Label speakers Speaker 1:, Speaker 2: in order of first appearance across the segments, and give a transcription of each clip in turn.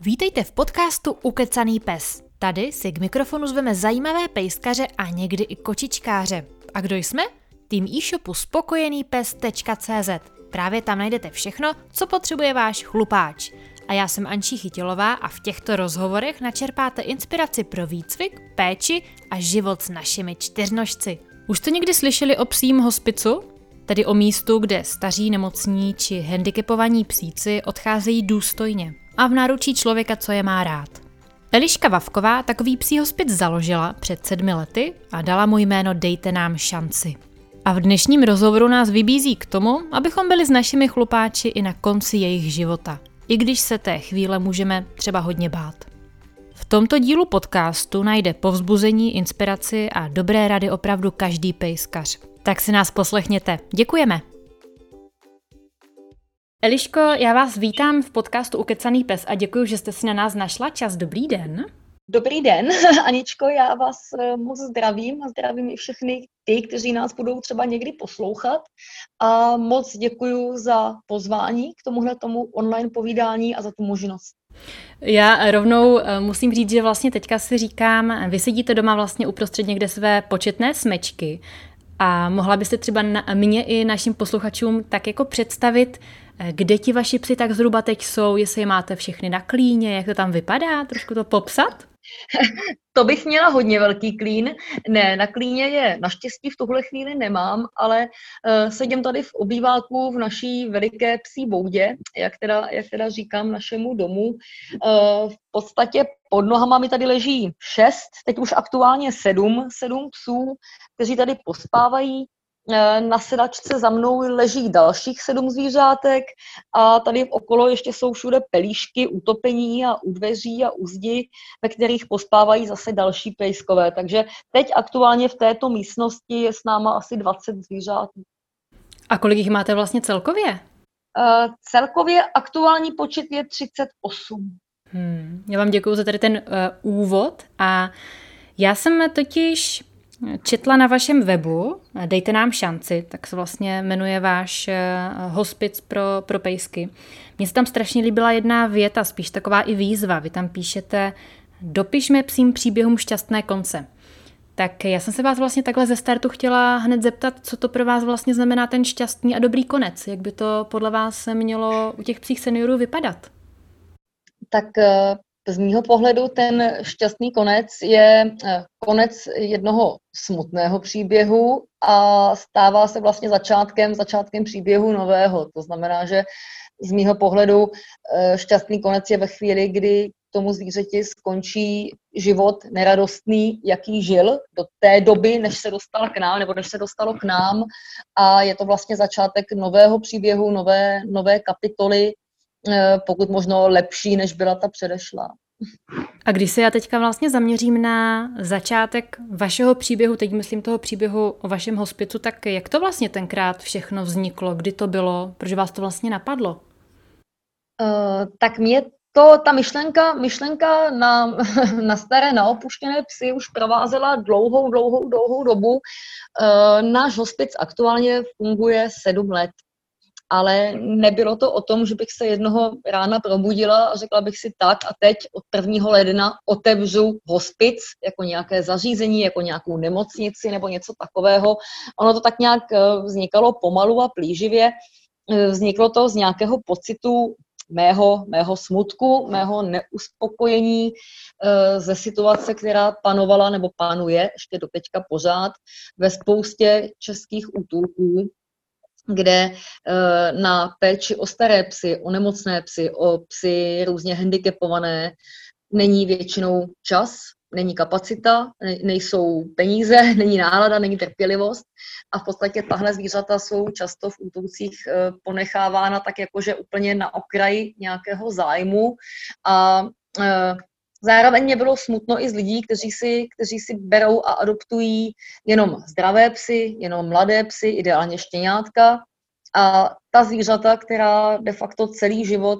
Speaker 1: Vítejte v podcastu Ukecaný pes. Tady si k mikrofonu zveme zajímavé pejskaře a někdy i kočičkáře. A kdo jsme? Tým e-shopu spokojenýpes.cz. Právě tam najdete všechno, co potřebuje váš chlupáč. A já jsem Ančí Chytilová a v těchto rozhovorech načerpáte inspiraci pro výcvik, péči a život s našimi čtyřnožci. Už jste někdy slyšeli o psím hospicu? Tedy o místu, kde staří, nemocní či handicapovaní psíci odcházejí důstojně a v náručí člověka, co je má rád. Eliška Vavková takový psí hospic založila před sedmi lety a dala mu jméno Dejte nám šanci. A v dnešním rozhovoru nás vybízí k tomu, abychom byli s našimi chlupáči i na konci jejich života. I když se té chvíle můžeme třeba hodně bát. V tomto dílu podcastu najde povzbuzení, inspiraci a dobré rady opravdu každý pejskař. Tak si nás poslechněte. Děkujeme. Eliško, já vás vítám v podcastu Ukecaný pes a děkuji, že jste si na nás našla čas. Dobrý den.
Speaker 2: Dobrý den, Aničko, já vás eh, moc zdravím a zdravím i všechny ty, kteří nás budou třeba někdy poslouchat a moc děkuji za pozvání k tomuhle tomu online povídání a za tu možnost.
Speaker 1: Já rovnou eh, musím říct, že vlastně teďka si říkám, vy sedíte doma vlastně uprostřed někde své početné smečky a mohla byste třeba na, mě i našim posluchačům tak jako představit, kde ti vaši psi tak zhruba teď jsou, jestli je máte všechny na klíně, jak to tam vypadá, trošku to popsat?
Speaker 2: To bych měla hodně velký klín. Ne, na klíně je naštěstí v tuhle chvíli nemám, ale uh, sedím tady v obýváku v naší veliké psí boudě, jak teda, jak teda říkám našemu domu. Uh, v podstatě pod nohama mi tady leží šest, teď už aktuálně sedm, sedm psů, kteří tady pospávají. Eh, na sedačce za mnou leží dalších sedm zvířátek a tady okolo ještě jsou všude pelíšky, utopení a u dveří a u zdi, ve kterých pospávají zase další pejskové. Takže teď aktuálně v této místnosti je s náma asi 20 zvířátů.
Speaker 1: A kolik jich máte vlastně celkově?
Speaker 2: Uh, celkově aktuální počet je 38.
Speaker 1: Hmm, já vám děkuji za tady ten uh, úvod a já jsem totiž četla na vašem webu, dejte nám šanci, tak se vlastně jmenuje váš eh, hospic pro, pro pejsky. Mně se tam strašně líbila jedna věta, spíš taková i výzva. Vy tam píšete, dopišme psím příběhům šťastné konce. Tak já jsem se vás vlastně takhle ze startu chtěla hned zeptat, co to pro vás vlastně znamená ten šťastný a dobrý konec. Jak by to podle vás mělo u těch psích seniorů vypadat?
Speaker 2: Tak eh, z mýho pohledu ten šťastný konec je eh, konec jednoho smutného příběhu a stává se vlastně začátkem, začátkem příběhu nového. To znamená, že z mýho pohledu eh, šťastný konec je ve chvíli, kdy tomu zvířeti skončí život neradostný, jaký žil do té doby, než se dostal k nám, nebo než se dostalo k nám. A je to vlastně začátek nového příběhu, nové, nové kapitoly, pokud možno lepší, než byla ta předešlá.
Speaker 1: A když se já teďka vlastně zaměřím na začátek vašeho příběhu, teď myslím toho příběhu o vašem hospicu, tak jak to vlastně tenkrát všechno vzniklo, kdy to bylo, proč vás to vlastně napadlo?
Speaker 2: Uh, tak mě to, ta myšlenka, myšlenka na, na staré, na opuštěné psy už provázela dlouhou, dlouhou, dlouhou dobu. Uh, náš hospic aktuálně funguje sedm let ale nebylo to o tom, že bych se jednoho rána probudila a řekla bych si tak a teď od 1. ledna otevřu hospic jako nějaké zařízení, jako nějakou nemocnici nebo něco takového. Ono to tak nějak eh, vznikalo pomalu a plíživě. Eh, vzniklo to z nějakého pocitu mého, mého smutku, mého neuspokojení e, ze situace, která panovala nebo panuje ještě do teďka pořád ve spoustě českých útulků, kde eh, na péči o staré psy, o nemocné psy, o psy různě handicapované není většinou čas, není kapacita, nejsou peníze, není nálada, není trpělivost. A v podstatě tahle zvířata jsou často v útulcích eh, ponechávána tak jakože úplně na okraji nějakého zájmu. A eh, Zároveň mě bylo smutno i z lidí, kteří si, kteří si berou a adoptují jenom zdravé psy, jenom mladé psy, ideálně štěňátka. A ta zvířata, která de facto celý život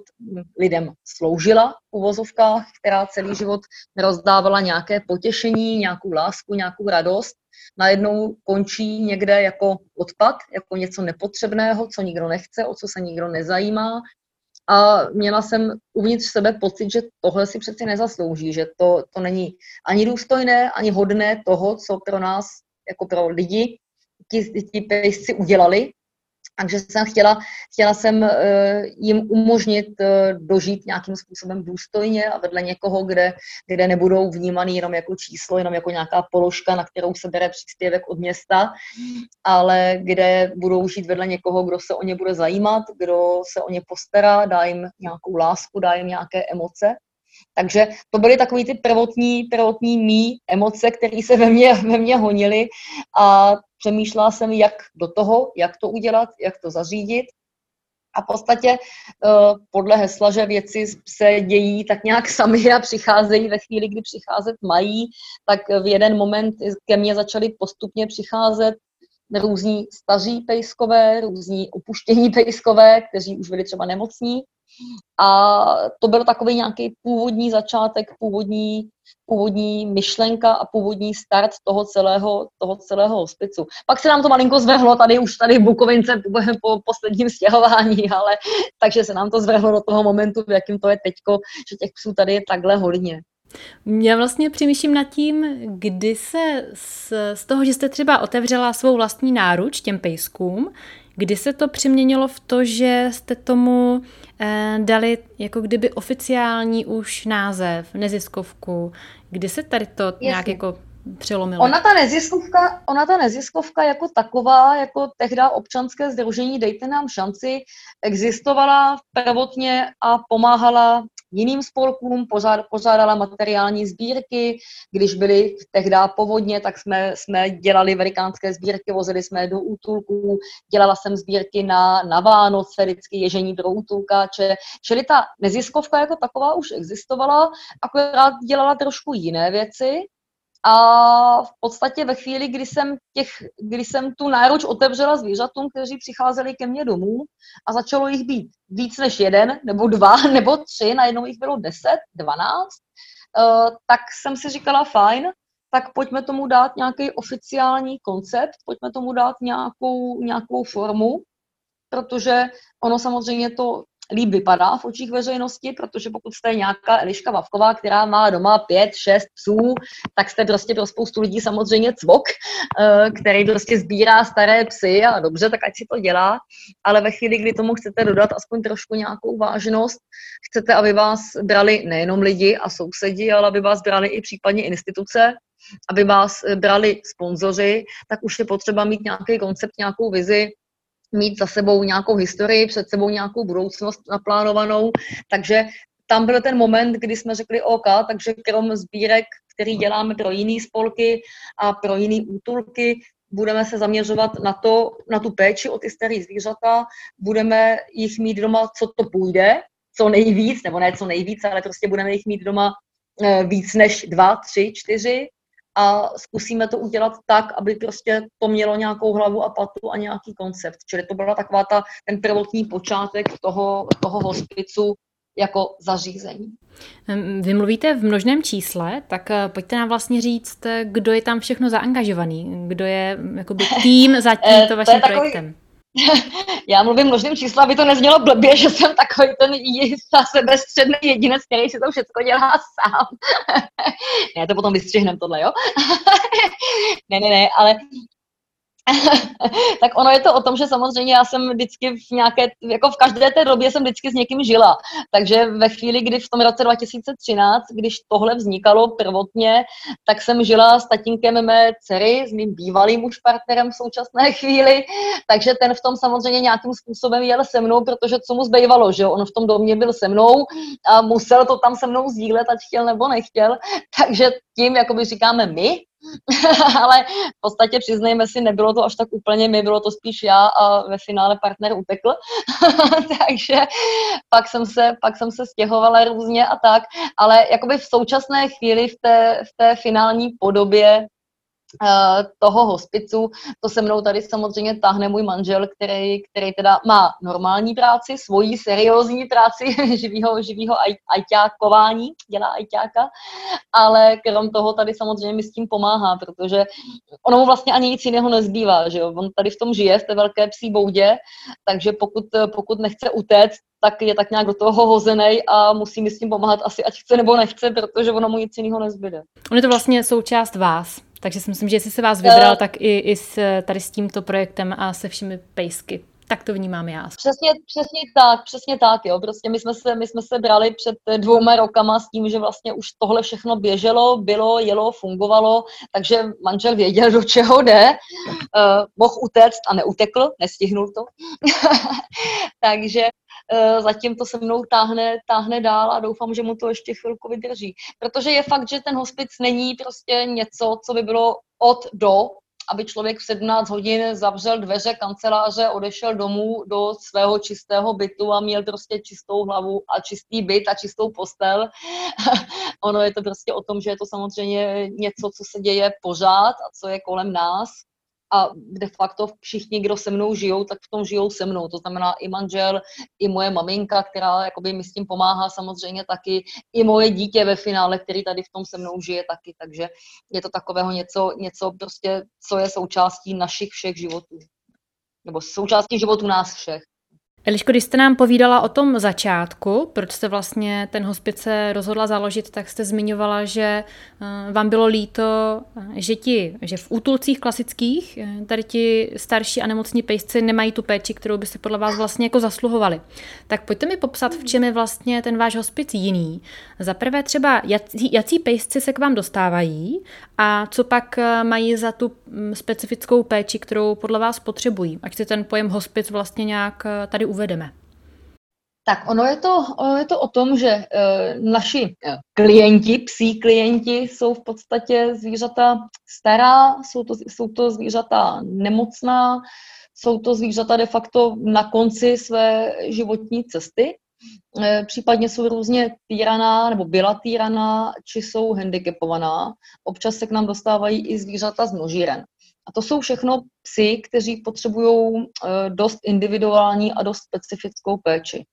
Speaker 2: lidem sloužila v uvozovkách, která celý život rozdávala nějaké potěšení, nějakou lásku, nějakou radost, najednou končí někde jako odpad, jako něco nepotřebného, co nikdo nechce, o co se nikdo nezajímá, a měla jsem uvnitř sebe pocit, že tohle si přeci nezaslouží, že to, to není ani důstojné, ani hodné toho, co pro nás, jako pro lidi, ti, ti pejsci udělali takže jsem chtěla, chtěla jsem uh, jim umožnit uh, dožít nějakým způsobem důstojně a vedle někoho, kde, kde nebudou vnímaný jenom jako číslo, jenom jako nějaká položka, na kterou se bere příspěvek od města, ale kde budou žít vedle někoho, kdo se o ně bude zajímat, kdo se o ně postará, dá jim nějakou lásku, dá jim nějaké emoce. Takže to byly takové ty prvotní, prvotní mý emoce, které se ve mně, ve mně honily a přemýšlela jsem, jak do toho, jak to udělat, jak to zařídit. A v podstatě uh, podle hesla, že věci se dějí tak nějak sami a přicházejí ve chvíli, kdy přicházet mají, tak v jeden moment ke mně začaly postupně přicházet různí staří pejskové, různí opuštění pejskové, kteří už byli třeba nemocní. A to byl takový nějaký původní začátek, původní, původní myšlenka a původní start toho celého, toho celého hospicu. Pak se nám to malinko zvrhlo tady už tady v Bukovince po posledním stěhování, ale takže se nám to zvrhlo do toho momentu, v jakým to je teďko, že těch psů tady je takhle hodně.
Speaker 1: Já vlastně přemýšlím nad tím, kdy se z, z toho, že jste třeba otevřela svou vlastní náruč těm pejskům, kdy se to přeměnilo v to, že jste tomu eh, dali jako kdyby oficiální už název, neziskovku, kdy se tady to Jasně. nějak jako přelomilo?
Speaker 2: Ona ta neziskovka, ona ta neziskovka jako taková, jako tehdy občanské združení Dejte nám šanci, existovala prvotně a pomáhala jiným spolkům, pořádala materiální sbírky, když byly tehdy povodně, tak jsme, jsme dělali velikánské sbírky, vozili jsme do útulků, dělala jsem sbírky na, na Vánoce, vždycky ježení do útulkáče, čili ta neziskovka jako taková už existovala, akorát dělala trošku jiné věci, a v podstatě ve chvíli, kdy jsem, těch, kdy jsem tu náruč otevřela zvířatům, kteří přicházeli ke mně domů a začalo jich být víc než jeden, nebo dva, nebo tři, najednou jich bylo deset, dvanáct, uh, tak jsem si říkala, fajn, tak pojďme tomu dát nějaký oficiální koncept, pojďme tomu dát nějakou, nějakou formu, protože ono samozřejmě to líp vypadá v očích veřejnosti, protože pokud jste nějaká Eliška Vavková, která má doma pět, šest psů, tak jste prostě pro spoustu lidí samozřejmě cvok, eh, který prostě sbírá staré psy a dobře, tak ať si to dělá, ale ve chvíli, kdy tomu chcete dodat aspoň trošku nějakou vážnost, chcete, aby vás brali nejenom lidi a sousedi, ale aby vás brali i případně instituce, aby vás brali sponzoři, tak už je potřeba mít nějaký koncept, nějakou vizi, mít za sebou nějakou historii, před sebou nějakou budoucnost naplánovanou, takže tam byl ten moment, kdy jsme řekli OK, takže krom sbírek, který děláme pro jiné spolky a pro jiné útulky, budeme se zaměřovat na, to, na tu péči o ty staré zvířata, budeme jich mít doma, co to půjde, co nejvíc, nebo ne co nejvíc, ale prostě budeme jich mít doma eh, víc než dva, tři, čtyři a zkusíme to udělat tak, aby prostě to mělo nějakou hlavu a patu a nějaký koncept. Čili to byla taková ta, ten prvotní počátek toho, toho hospicu jako zařízení.
Speaker 1: Vy mluvíte v množném čísle, tak eh, pojďte nám vlastně říct, kdo je tam všechno zaangažovaný, kdo je jakoby tým za eh, tímto vaším takový, projektem.
Speaker 2: Já mluvím množným číslo, aby to neznělo blbě, že jsem takový ten sebestředný jedinec, který si to všechno dělá sám. ne, to potom vystřihnem tohle, jo? ne, ne, ne, ale tak ono je to o tom, že samozřejmě já jsem vždycky v nějaké, jako v každé té době jsem vždycky s někým žila. Takže ve chvíli, kdy v tom roce 2013, když tohle vznikalo prvotně, tak jsem žila s tatínkem mé dcery, s mým bývalým už partnerem v současné chvíli, takže ten v tom samozřejmě nějakým způsobem jel se mnou, protože co mu zbývalo, že on v tom domě byl se mnou a musel to tam se mnou sdílet, ať chtěl nebo nechtěl. Takže tím, jakoby říkáme my, ale v podstatě přiznejme si, nebylo to až tak úplně my, bylo to spíš já a ve finále partner utekl, takže pak jsem, se, pak jsem se stěhovala různě a tak, ale jakoby v současné chvíli v té, v té finální podobě toho hospicu. To se mnou tady samozřejmě táhne můj manžel, který, který teda má normální práci, svoji seriózní práci živýho, živýho ajťákování, dělá ajťáka, ale krom toho tady samozřejmě mi s tím pomáhá, protože ono mu vlastně ani nic jiného nezbývá, že jo? On tady v tom žije, v té velké psí boudě, takže pokud, pokud nechce utéct, tak je tak nějak do toho hozený a musí mi s tím pomáhat asi ať chce nebo nechce, protože ono mu nic jiného nezbyde.
Speaker 1: On je to vlastně součást vás, takže si myslím, že jestli se vás vybral, uh, tak i, i s, tady s tímto projektem a se všemi pejsky. Tak to vnímám já.
Speaker 2: Přesně, přesně tak, přesně tak, jo. Prostě my jsme, se, my jsme se brali před dvouma rokama s tím, že vlastně už tohle všechno běželo, bylo, jelo, fungovalo, takže manžel věděl, do čeho jde, uh, mohl utéct a neutekl, nestihnul to. takže zatím to se mnou táhne, táhne dál a doufám, že mu to ještě chvilku vydrží. Protože je fakt, že ten hospic není prostě něco, co by bylo od do, aby člověk v 17 hodin zavřel dveře kanceláře, odešel domů do svého čistého bytu a měl prostě čistou hlavu a čistý byt a čistou postel. ono je to prostě o tom, že je to samozřejmě něco, co se děje pořád a co je kolem nás a de facto všichni, kdo se mnou žijou, tak v tom žijou se mnou. To znamená i manžel, i moje maminka, která jakoby mi s tím pomáhá samozřejmě taky, i moje dítě ve finále, který tady v tom se mnou žije taky. Takže je to takového něco, něco prostě, co je součástí našich všech životů. Nebo součástí životů nás všech.
Speaker 1: Eliško, když jste nám povídala o tom začátku, proč jste vlastně ten hospice rozhodla založit, tak jste zmiňovala, že eh, vám bylo líto, eh, že ti, že v útulcích klasických eh, tady ti starší a nemocní pejsci nemají tu péči, kterou by si podle vás vlastně jako zasluhovali. Tak pojďte mi popsat, v čem je vlastně ten váš hospic jiný. Za prvé třeba, jací, jací pejsci se k vám dostávají a co pak mají za tu mm, specifickou péči, kterou podle vás potřebují. Ať si ten pojem hospic vlastně nějak tady uvedeme?
Speaker 2: Tak ono je to, ono je to o tom, že e, naši e, klienti, psí klienti, jsou v podstatě zvířata stará, jsou to, jsou to zvířata nemocná, jsou to zvířata de facto na konci své životní cesty, e, případně jsou různě týraná nebo byla týraná, či jsou handicapovaná. Občas se k nám dostávají i zvířata z množíren. A to jsou všechno psy, kteří potřebují eh, dost individuální a dost specifickou péči.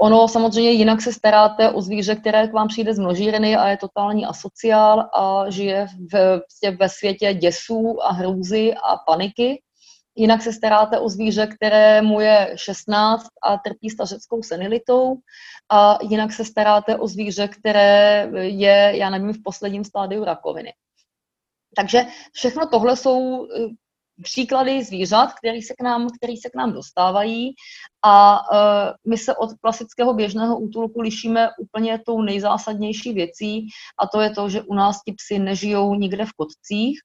Speaker 2: Ono samozřejmě jinak se staráte o zvíře, které k vám přijde z množírny a je totální asociál a žije v, prostě ve světě děsů a hrůzy a paniky. Jinak se staráte o zvíře, které mu je 16 a trpí stařeckou senilitou. A jinak se staráte o zvíře, které je, já nevím, v posledním stádiu rakoviny. Takže všechno tohle jsou eh, příklady zvířat, který se k nám, který se k nám dostávají a uh, my se od klasického běžného útulku lišíme úplně tou nejzásadnější věcí a to je to, že u nás ti psy nežijou nikde v kotcích,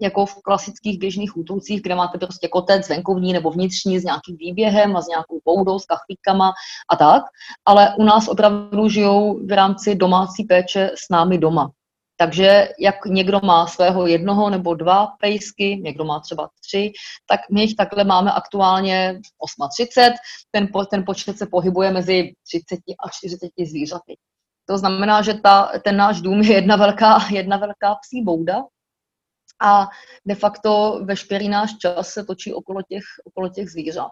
Speaker 2: jako v klasických běžných útulcích, kde máte prostě kotec venkovní nebo vnitřní s nějakým výběhem a s nějakou poudou, s kachlíkama a tak, ale u nás opravdu žijou v rámci domácí péče s námi doma. Takže jak někdo má svého jednoho nebo dva pejsky, někdo má třeba tři, tak my jich takhle máme aktuálně 38. Ten, ten počet se pohybuje mezi 30 a 40 zvířaty. To znamená, že ta, ten náš dům je jedna velká, jedna velká psí bouda a de facto veškerý náš čas se točí okolo těch, okolo těch zvířat.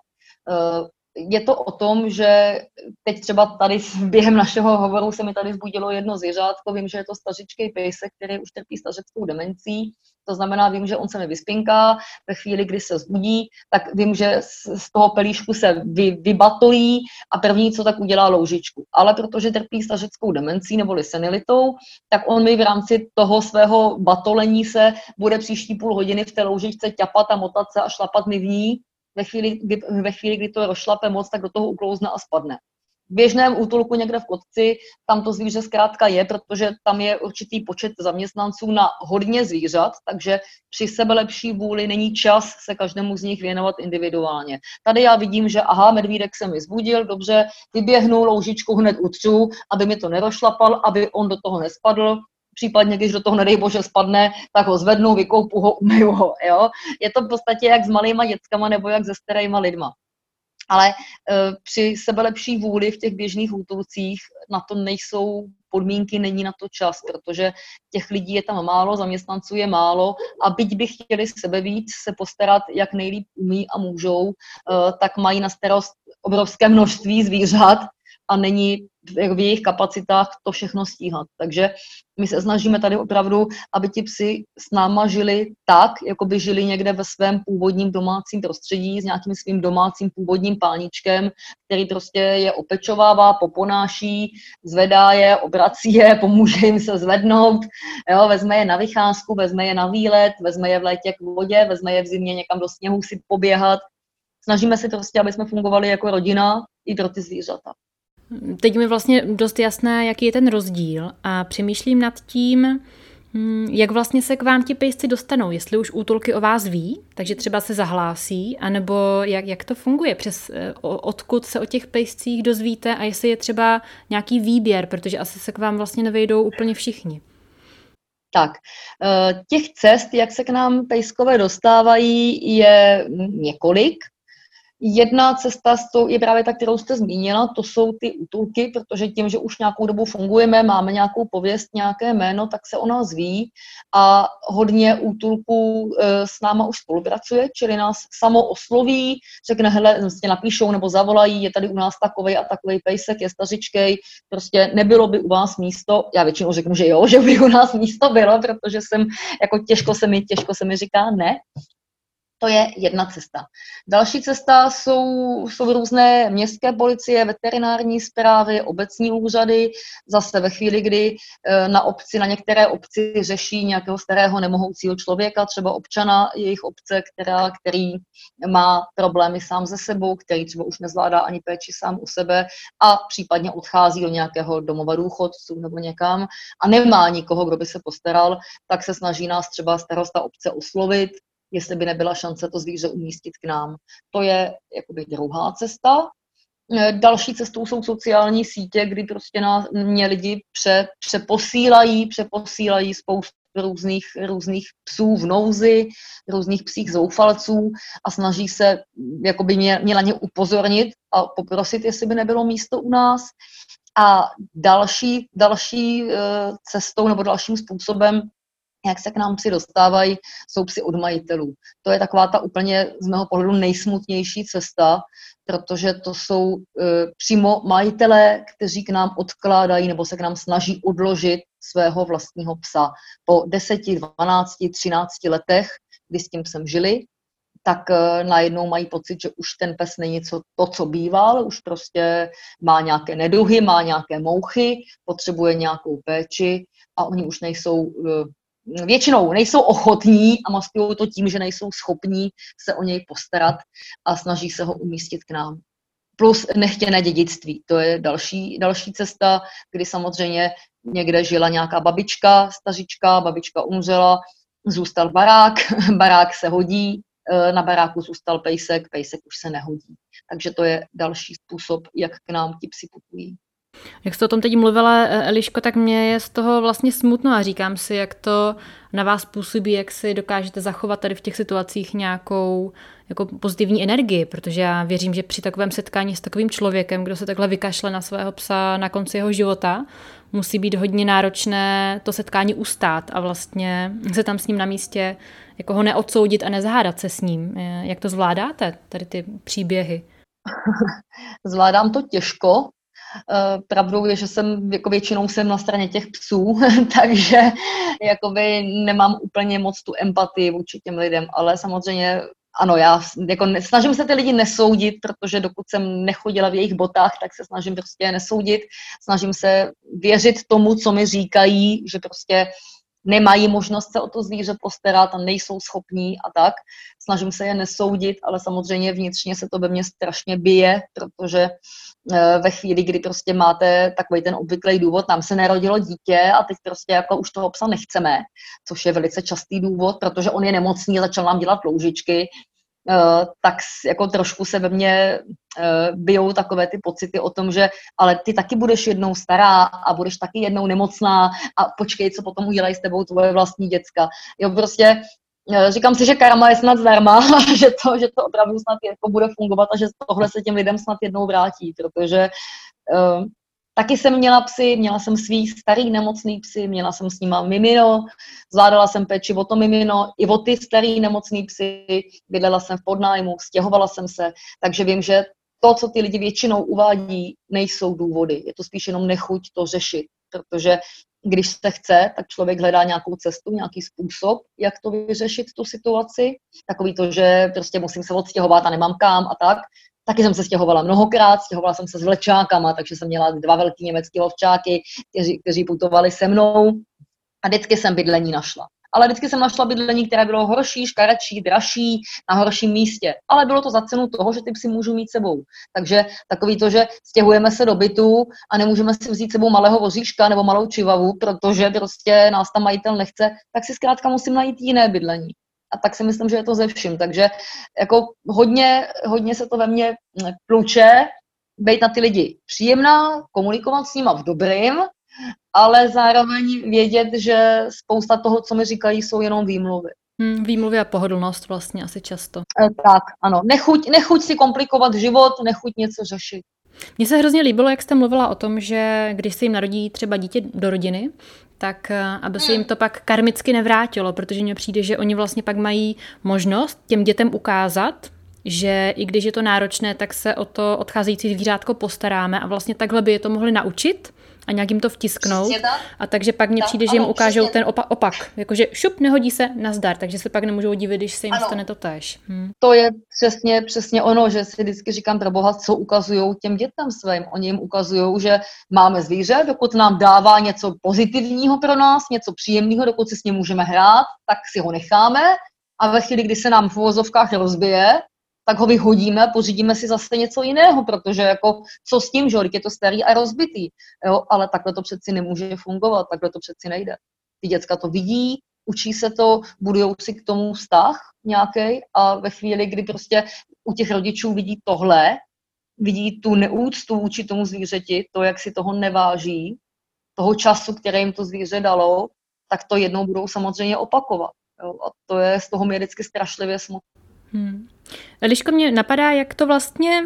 Speaker 2: Je to o tom, že teď třeba tady během našeho hovoru se mi tady zbudilo jedno zvířátko, vím, že je to stařičký pejsek, který už trpí stařeckou demencí, to znamená, vím, že on se mi vyspinká, ve chvíli, kdy se zbudí, tak vím, že z toho pelíšku se vy, vybatolí a první, co tak udělá loužičku. Ale protože trpí stařeckou demencí nebo senilitou, tak on mi v rámci toho svého batolení se bude příští půl hodiny v té loužičce ťapat a motat se a šlapat mi v ní, ve chvíli, kdy, ve chvíli, kdy to rozšlape moc, tak do toho uklouzne a spadne. V běžném útulku někde v kotci tam to zvíře zkrátka je, protože tam je určitý počet zaměstnanců na hodně zvířat, takže při sebe lepší vůli není čas se každému z nich věnovat individuálně. Tady já vidím, že aha, medvídek se mi zbudil, dobře, vyběhnu, loužičku hned utřu, aby mi to nerošlapal, aby on do toho nespadl, případně když do toho, nedej bože, spadne, tak ho zvednu, vykoupu ho, umyju ho. Jo? Je to v podstatě jak s malýma dětskama nebo jak se starýma lidma. Ale e, při sebelepší vůli v těch běžných útulcích na to nejsou podmínky, není na to čas, protože těch lidí je tam málo, zaměstnanců je málo a byť by chtěli sebe víc se postarat, jak nejlíp umí a můžou, e, tak mají na starost obrovské množství zvířat a není v jejich kapacitách to všechno stíhat. Takže my se snažíme tady opravdu, aby ti psi s náma žili tak, jako by žili někde ve svém původním domácím prostředí s nějakým svým domácím původním páničkem, který prostě je opečovává, poponáší, zvedá je, obrací je, pomůže jim se zvednout, jo, vezme je na vycházku, vezme je na výlet, vezme je v létě k vodě, vezme je v zimě někam do sněhu si poběhat. Snažíme se prostě, aby jsme fungovali jako rodina i pro ty zvířata.
Speaker 1: Teď mi vlastně dost jasné, jaký je ten rozdíl a přemýšlím nad tím, hm, jak vlastně se k vám ti pejsci dostanou, jestli už útulky o vás ví, takže třeba se zahlásí, anebo jak, jak to funguje, přes eh, odkud se o těch pejscích dozvíte a jestli je třeba nějaký výběr, protože asi se k vám vlastně nevejdou úplně všichni.
Speaker 2: Tak, eh, těch cest, jak se k nám pejskové dostávají, je několik. Jedna cesta je právě ta, kterou jste zmínila, to jsou ty útulky, protože tím, že už nějakou dobu fungujeme, máme nějakou pověst, nějaké jméno, tak se o nás ví. A hodně útulků e, s náma už spolupracuje, čili nás samo osloví, řekne, hele, vlastně napíšou nebo zavolají, je tady u nás takový a takový pejsek, je stařičkej, prostě nebylo by u vás místo, já většinou řeknu, že jo, že by u nás místo bylo, protože jsem, jako těžko se mi, těžko se mi říká ne, to je jedna cesta. Další cesta jsou, jsou různé městské policie, veterinární zprávy, obecní úřady. Zase ve chvíli, kdy e, na obci, na některé obci řeší nějakého starého nemohoucího člověka, třeba občana jejich obce, která, který má problémy sám ze sebou, který třeba už nezvládá ani péči sám u sebe a případně odchází do nějakého domova důchodců nebo někam a nemá nikoho, kdo by se postaral, tak se snaží nás třeba starosta obce oslovit, jestli by nebyla šance to zvíře umístit k nám. To je jakoby druhá cesta. E, další cestou jsou sociální sítě, kdy prostě na mě lidi pře, přeposílají, přeposílají spoustu různých, různých psů v nouzi, různých psích zoufalců a snaží se jakoby mě, mě na ně upozornit a poprosit, jestli by nebylo místo u nás. A další, další e, cestou nebo dalším způsobem jak se k nám psi dostávají, jsou psi od majitelů. To je taková ta úplně z mého pohledu nejsmutnější cesta, protože to jsou e, přímo majitelé, kteří k nám odkládají nebo se k nám snaží odložit svého vlastního psa. Po 10, 12, 13 letech, kdy s tím psem žili, tak e, najednou mají pocit, že už ten pes není co, to, co býval, už prostě má nějaké neduhy, má nějaké mouchy, potřebuje nějakou péči a oni už nejsou e, většinou nejsou ochotní a maskují to tím, že nejsou schopní se o něj postarat a snaží se ho umístit k nám. Plus nechtěné dědictví. To je další, další cesta, kdy samozřejmě někde žila nějaká babička, stařička, babička umřela, zůstal barák, barák se hodí, e, na baráku zůstal pejsek, pejsek už se nehodí. Takže to je další způsob, jak k nám ti psi putují.
Speaker 1: Jak jste o tom teď mluvila, eh, Eliško, tak mě je z toho vlastně smutno a říkám si, jak to na vás působí, jak si dokážete zachovat tady v těch situacích nějakou jako pozitivní energii, protože já věřím, že při takovém setkání s takovým člověkem, kdo se takhle vykašle na svého psa na konci jeho života, musí být hodně náročné to setkání ustát a vlastně se tam s ním na místě jako ho neodsoudit a nezhádat se s ním. Eh, jak to zvládáte, tady ty příběhy?
Speaker 2: Zvládám to těžko, pravdou je, že jsem jako většinou jsem na straně těch psů, takže jakoby nemám úplně moc tu empatii vůči těm lidem, ale samozřejmě ano, já jako snažím se ty lidi nesoudit, protože dokud jsem nechodila v jejich botách, tak se snažím prostě nesoudit. Snažím se věřit tomu, co mi říkají, že prostě nemají možnost se o to zvíře postarat a nejsou schopní a tak. Snažím se je nesoudit, ale samozřejmě vnitřně se to ve mně strašně bije, protože Eh, ve chvíli, kdy prostě máte takový ten obvyklý důvod, nám se nerodilo dítě a teď prostě jako už toho psa nechceme, což je velice častý důvod, protože on je nemocný, začal nám dělat loužičky, tak jako trošku se ve mně eh, bijou takové ty pocity o tom, že ale ty taky budeš jednou stará a budeš taky jednou nemocná a počkej, co potom udělají s tebou tvoje vlastní děcka. Jo, prostě Eh, říkám si, že karma je snad zdarma, že to, že to opravdu snad jako bude fungovat a že tohle se těm lidem snad jednou vrátí, protože taky jsem měla psy, měla jsem svý starý nemocný psy, měla jsem s nima mimino, zvládala jsem péči o to mimino, i o ty starý nemocný psy, bydlela jsem v podnájmu, stěhovala jsem se, takže vím, že to, co ty lidi většinou uvádí, nejsou důvody. Je to spíš jenom nechuť to řešit, protože když se chce, tak člověk hledá nějakou cestu, nějaký způsob, jak to vyřešit, tu situaci. Takový to, že prostě musím se odstěhovat a nemám kam a tak. Taky jsem se stěhovala mnohokrát, stěhovala jsem se s vlečákama, takže jsem měla dva velký německý ovčáky, kteří, kteří putovali se mnou a vždycky jsem bydlení našla ale vždycky jsem našla bydlení, které bylo horší, škaredší, dražší, na horším místě. Ale bylo to za cenu toho, že ty psy můžu mít sebou. Takže takový to, že stěhujeme se do bytu a nemůžeme si vzít sebou malého vozíška nebo malou čivavu, protože prostě nás tam majitel nechce, tak si zkrátka musím najít jiné bydlení. A tak si myslím, že je to ze vším. Takže jako hodně, hodně se to ve mně pluče, být na ty lidi příjemná, komunikovat s nima v dobrým, ale zároveň vědět, že spousta toho, co mi říkají, jsou jenom výmluvy.
Speaker 1: Hmm, výmluvy a pohodlnost vlastně asi často.
Speaker 2: E, tak, ano. Nechuť, nechuť si komplikovat život, nechuť něco řešit.
Speaker 1: Mně se hrozně líbilo, jak jste mluvila o tom, že když se jim narodí třeba dítě do rodiny, tak e, aby se jim to pak karmicky nevrátilo, protože mně přijde, že oni vlastně pak mají možnost těm dětem ukázat, že i když je to náročné, tak se o to odcházející zvířátko postaráme a vlastně takhle by je to mohli naučit a nějak jim to vtisknout. A takže pak mně přijde, že jim ukážou ten opak, opak. Jakože šup, nehodí se, nazdar. Takže se pak nemůžou divit, když se jim ano. stane to tež. Hm.
Speaker 2: To je přesně, přesně ono, že si vždycky říkám pro boha, co ukazují těm dětem svým. Oni jim ukazují, že máme zvíře, dokud nám dává něco pozitivního pro nás, něco příjemného, dokud si s ním můžeme hrát, tak si ho necháme. A ve chvíli, kdy se nám v uvozovkách rozbije, tak ho vyhodíme, pořídíme si zase něco jiného, protože jako co s tím, že je to starý a rozbitý, jo? ale takhle to přeci nemůže fungovat, takhle to přeci nejde. Ty děcka to vidí, učí se to, budují si k tomu vztah nějaký a ve chvíli, kdy prostě u těch rodičů vidí tohle, vidí tu neúctu vůči tomu zvířeti, to, jak si toho neváží, toho času, který jim to zvíře dalo, tak to jednou budou samozřejmě opakovat. Jo? A to je z toho mě vždycky strašlivě smutné.
Speaker 1: Hmm. Liško, mě napadá, jak to vlastně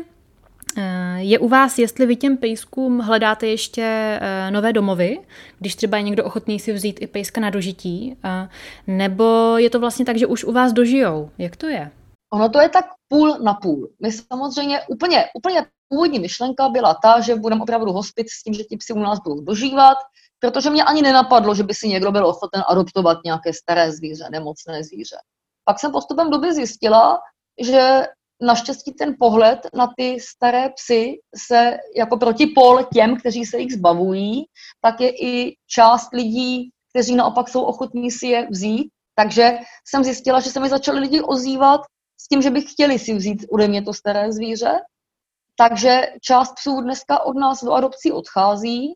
Speaker 1: eh, je u vás, jestli vy těm pejskům hledáte ještě eh, nové domovy, když třeba je někdo ochotný si vzít i pejska na dožití, eh, nebo je to vlastně tak, že už u vás dožijou? Jak to je?
Speaker 2: Ono to je tak půl na půl. My samozřejmě úplně, úplně původní myšlenka byla ta, že budeme opravdu hospit s tím, že ti psi u nás budou dožívat, protože mě ani nenapadlo, že by si někdo byl ochoten adoptovat nějaké staré zvíře, nemocné zvíře. Pak jsem postupem doby zjistila, že naštěstí ten pohled na ty staré psy se jako protipol těm, kteří se jich zbavují, tak je i část lidí, kteří naopak jsou ochotní si je vzít. Takže jsem zjistila, že se mi začali lidi ozývat s tím, že by chtěli si vzít ode mě to staré zvíře. Takže část psů dneska od nás do adopcí odchází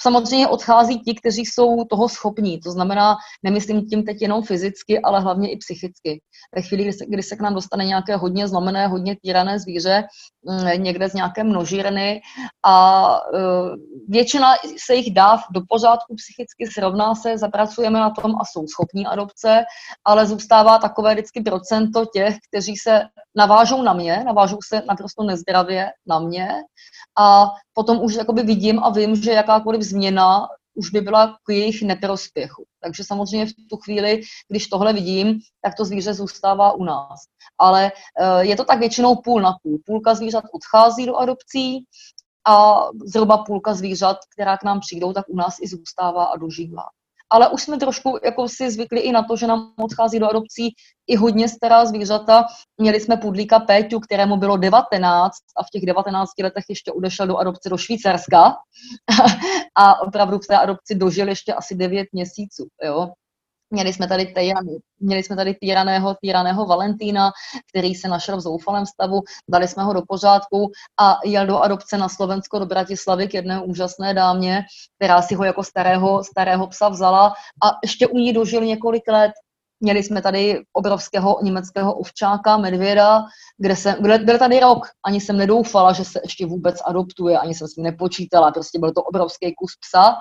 Speaker 2: Samozřejmě odchází ti, kteří jsou toho schopní, to znamená, nemyslím tím teď jenom fyzicky, ale hlavně i psychicky. Ve chvíli, kdy se, kdy se k nám dostane nějaké hodně zlomené, hodně týrané zvíře, mm, někde z nějaké množírny a uh, většina se jich dá do pořádku psychicky, srovná se, zapracujeme na tom a jsou schopní adopce, ale zůstává takové vždycky procento těch, kteří se navážou na mě, navážou se naprosto nezdravě na mě a potom už jakoby vidím a vím, že jakákoliv změna už by byla k jejich neprospěchu. Takže samozřejmě v tu chvíli, když tohle vidím, tak to zvíře zůstává u nás. Ale eh, je to tak většinou půl na půl. Půlka zvířat odchází do adopcí a zhruba půlka zvířat, která k nám přijdou, tak u nás i zůstává a dožívá ale už jsme trošku jako si zvykli i na to, že nám odchází do adopcí i hodně stará zvířata. Měli jsme pudlíka Péťu, kterému bylo 19 a v těch 19 letech ještě odešel do adopce do Švýcarska a opravdu v té adopci dožil ještě asi 9 měsíců. Jo? Měli jsme tady týrany, měli jsme tady týraného, týraného Valentína, který se našel v zoufalém stavu, dali jsme ho do pořádku a jel do adopce na Slovensko do Bratislavy k jedné úžasné dámě, která si ho jako starého, starého psa vzala a ještě u ní dožil několik let. Měli jsme tady obrovského německého ovčáka, medvěda, kde jsem, byl, byl tady rok. Ani jsem nedoufala, že se ještě vůbec adoptuje, ani jsem s tím nepočítala. Prostě byl to obrovský kus psa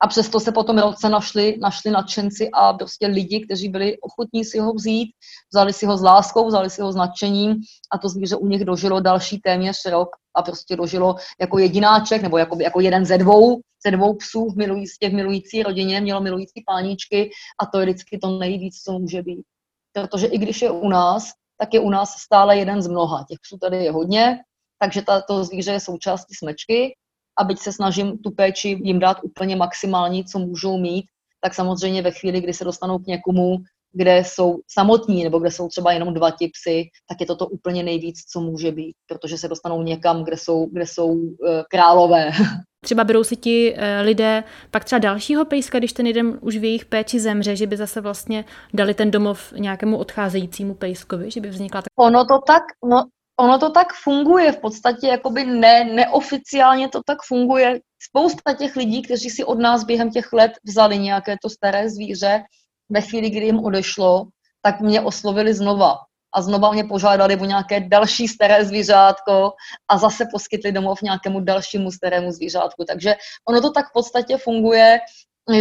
Speaker 2: a přesto se potom roce našli, našli nadšenci a prostě lidi, kteří byli ochotní si ho vzít, vzali si ho s láskou, vzali si ho s nadšením a to zvíře u nich dožilo další téměř rok a prostě dožilo jako jedináček nebo jako, jako jeden ze dvou, ze dvou psů v, milující, v milující rodině, mělo milující páničky a to je vždycky to nejvíc, co může být. Protože i když je u nás, tak je u nás stále jeden z mnoha. Těch psů tady je hodně, takže ta, to zvíře je součástí smečky a byť se snažím tu péči jim dát úplně maximální, co můžou mít, tak samozřejmě ve chvíli, kdy se dostanou k někomu, kde jsou samotní nebo kde jsou třeba jenom dva ti psy, tak je to to úplně nejvíc, co může být, protože se dostanou někam, kde jsou, kde jsou uh, králové.
Speaker 1: Třeba berou si ti uh, lidé pak třeba dalšího pejska, když ten jeden už v jejich péči zemře, že by zase vlastně dali ten domov nějakému odcházejícímu pejskovi, že by vznikla tak...
Speaker 2: Ono to tak, no, ono to tak funguje, v podstatě jakoby ne, neoficiálně to tak funguje. Spousta těch lidí, kteří si od nás během těch let vzali nějaké to staré zvíře, ve chvíli, kdy jim odešlo, tak mě oslovili znova. A znova mě požádali o nějaké další staré zvířátko a zase poskytli domov nějakému dalšímu starému zvířátku. Takže ono to tak v podstatě funguje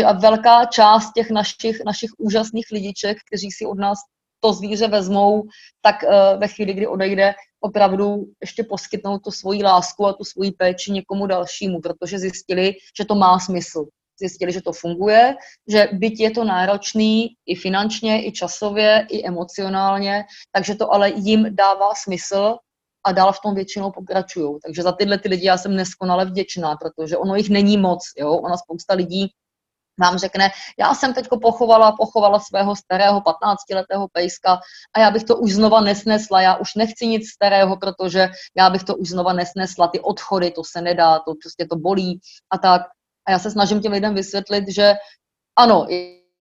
Speaker 2: a velká část těch našich, našich úžasných lidiček, kteří si od nás to zvíře vezmou, tak uh, ve chvíli, kdy odejde, opravdu ještě poskytnout tu svoji lásku a tu svoji péči někomu dalšímu, protože zjistili, že to má smysl zjistili, že to funguje, že byť je to náročný i finančně, i časově, i emocionálně, takže to ale jim dává smysl a dál v tom většinou pokračují. Takže za tyhle ty lidi já jsem neskonale vděčná, protože ono jich není moc. Jo? Ona spousta lidí vám řekne, já jsem teď pochovala, pochovala svého starého 15-letého pejska a já bych to už znova nesnesla, já už nechci nic starého, protože já bych to už znova nesnesla, ty odchody, to se nedá, to prostě to bolí a tak. A já se snažím těm lidem vysvětlit, že ano,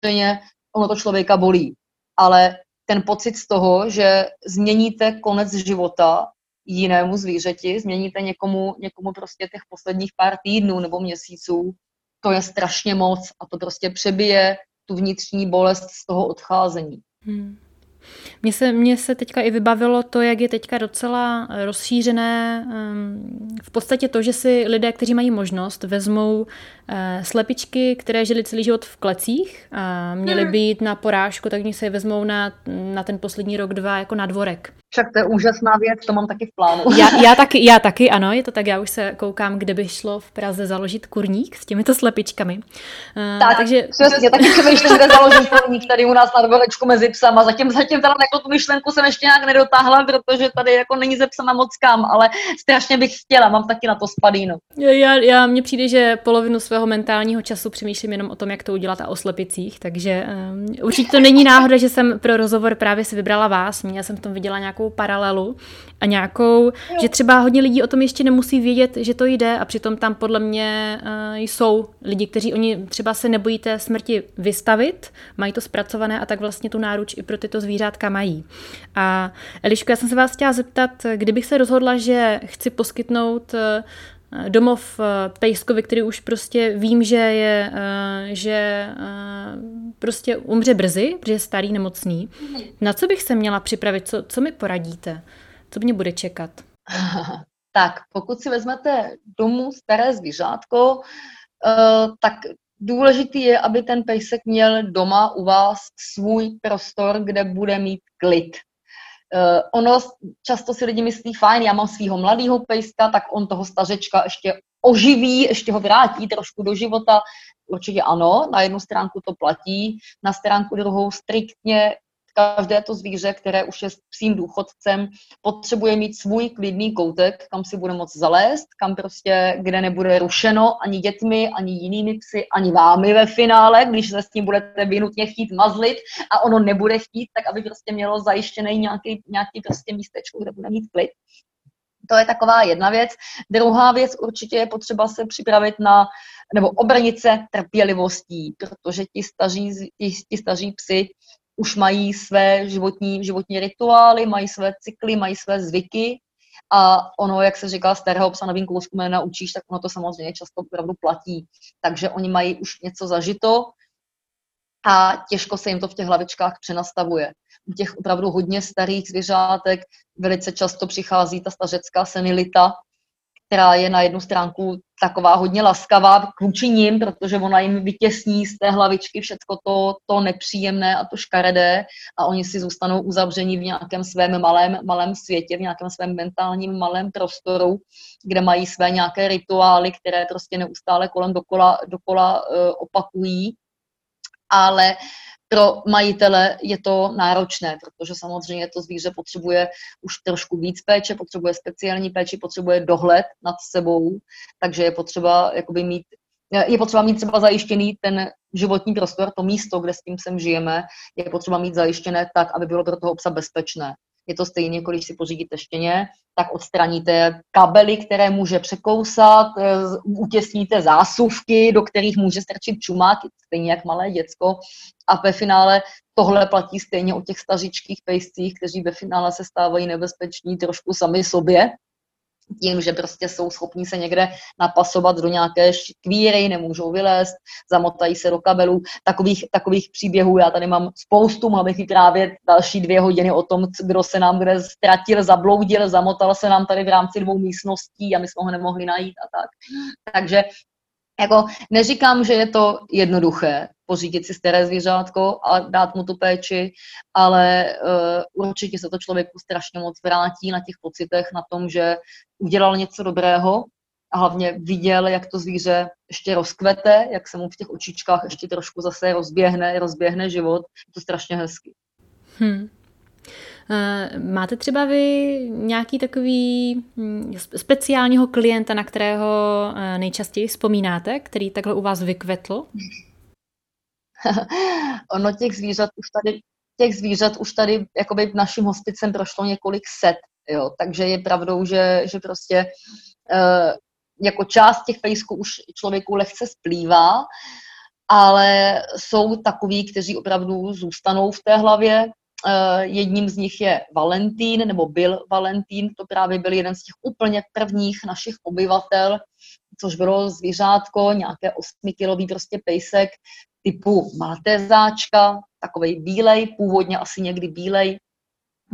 Speaker 2: jen ono to člověka bolí, ale ten pocit z toho, že změníte konec života jinému zvířeti, změníte někomu, někomu prostě těch posledních pár týdnů nebo měsíců, to je strašně moc a to prostě přebije tu vnitřní bolest z toho odcházení. Hmm.
Speaker 1: Mně se, mně se teďka i vybavilo to, jak je teďka docela rozšířené um, v podstatě to, že si lidé, kteří mají možnost, vezmou uh, slepičky, které žili celý život v klecích a měly hmm. být na porážku, tak se je vezmou na, na ten poslední rok, dva jako na dvorek.
Speaker 2: Však to je úžasná věc, to mám taky v plánu.
Speaker 1: Já, já, taky, já taky, ano, je to tak, já už se koukám, kde by šlo v Praze založit kurník s těmito slepičkami.
Speaker 2: Uh, tak, takže... přesně, taky přemýšlím, kde založit kurník tady u nás na dvorečku mezi psama. Zatím, zatím teda jako tu myšlenku jsem ještě nějak nedotáhla, protože tady jako není ze psama moc kam, ale strašně bych chtěla, mám taky na to spadínu.
Speaker 1: Já, já mně přijde, že polovinu svého mentálního času přemýšlím jenom o tom, jak to udělat a o slepicích, takže um, určitě to není náhoda, že jsem pro rozhovor právě si vybrala vás. Měla jsem v tom viděla nějakou paralelu a nějakou, jo. že třeba hodně lidí o tom ještě nemusí vědět, že to jde a přitom tam podle mě uh, jsou lidi, kteří oni třeba se nebojí té smrti vystavit, mají to zpracované a tak vlastně tu náruč i pro tyto zvířátka mají. A Eliško, já jsem se vás chtěla zeptat, kdybych se rozhodla, že chci poskytnout uh, domov Pejskovi, který už prostě vím, že je, že prostě umře brzy, protože je starý, nemocný. Na co bych se měla připravit? Co, co mi poradíte? Co mě bude čekat?
Speaker 2: tak, pokud si vezmete domů staré zvířátko, eh, tak důležitý je, aby ten pejsek měl doma u vás svůj prostor, kde bude mít klid. Uh, ono, často si lidi myslí, fajn, já mám svého mladého pejska, tak on toho stařečka ještě oživí, ještě ho vrátí trošku do života. Určitě ano, na jednu stránku to platí, na stránku druhou striktně každé to zvíře, které už je s psím důchodcem, potřebuje mít svůj klidný koutek, kam si bude moct zalézt, kam prostě, kde nebude rušeno ani dětmi, ani jinými psy, ani vámi ve finále, když se s tím budete vynutně chtít mazlit a ono nebude chtít, tak aby prostě mělo zajištěný nějaký, nějaký prostě místečko, kde bude mít klid. To je taková jedna věc. Druhá věc určitě je potřeba se připravit na, nebo obrnit se trpělivostí, protože ti staří, ti, ti staří psy už mají své životní, životní rituály, mají své cykly, mají své zvyky a ono, jak se říká, starého psa novým kousku naučíš, tak ono to samozřejmě často opravdu platí. Takže oni mají už něco zažito a těžko se jim to v těch hlavičkách přenastavuje. U těch opravdu hodně starých zvířátek velice často přichází ta stařecká senilita, která je na jednu stránku taková hodně laskavá vůči ním, protože ona jim vytěsní z té hlavičky všecko to, to nepříjemné a to škaredé a oni si zůstanou uzavření v nějakém svém malém, malém světě, v nějakém svém mentálním malém prostoru, kde mají své nějaké rituály, které prostě neustále kolem dokola, dokola uh, opakují. Ale pro majitele je to náročné, protože samozřejmě to zvíře potřebuje už trošku víc péče, potřebuje speciální péči, potřebuje dohled nad sebou, takže je potřeba jakoby mít je potřeba mít třeba zajištěný ten životní prostor, to místo, kde s tím sem žijeme, je potřeba mít zajištěné tak, aby bylo pro toho psa bezpečné. Je to stejně, jako když si pořídíte štěně, tak odstraníte kabely, které může překousat, eh, utěsníte zásuvky, do kterých může strčit čumák, stejně jak malé děcko. A ve finále tohle platí stejně o těch stařičkých pejscích, kteří ve finále se stávají nebezpeční trošku sami sobě, tím, že prostě jsou schopní se někde napasovat do nějaké škvíry, nemůžou vylézt, zamotají se do kabelů. Takových, takových příběhů já tady mám spoustu, mám bych právě další dvě hodiny o tom, kdo se nám kde ztratil, zabloudil, zamotal se nám tady v rámci dvou místností a my jsme ho nemohli najít a tak. Takže jako neříkám, že je to jednoduché pořídit si staré zvířátko a dát mu tu péči, ale uh, určitě se to člověku strašně moc vrátí na těch pocitech, na tom, že udělal něco dobrého a hlavně viděl, jak to zvíře ještě rozkvete, jak se mu v těch očičkách ještě trošku zase rozběhne, rozběhne život. Je to strašně hezky. Hmm.
Speaker 1: Máte třeba vy nějaký takový hm, speciálního klienta, na kterého eh, nejčastěji vzpomínáte, který takhle u vás vykvetl?
Speaker 2: ono těch zvířat už tady, těch zvířat už tady jakoby naším hospicem prošlo několik set, jo, takže je pravdou, že, že prostě uh, jako část těch pejsků už člověku lehce splývá, ale jsou takový, kteří opravdu zůstanou v té hlavě, jedním z nich je Valentín, nebo byl Valentín, to právě byl jeden z těch úplně prvních našich obyvatel, což bylo zvířátko, nějaké osmikilový prostě pejsek typu maltézáčka, takový bílej, původně asi někdy bílej,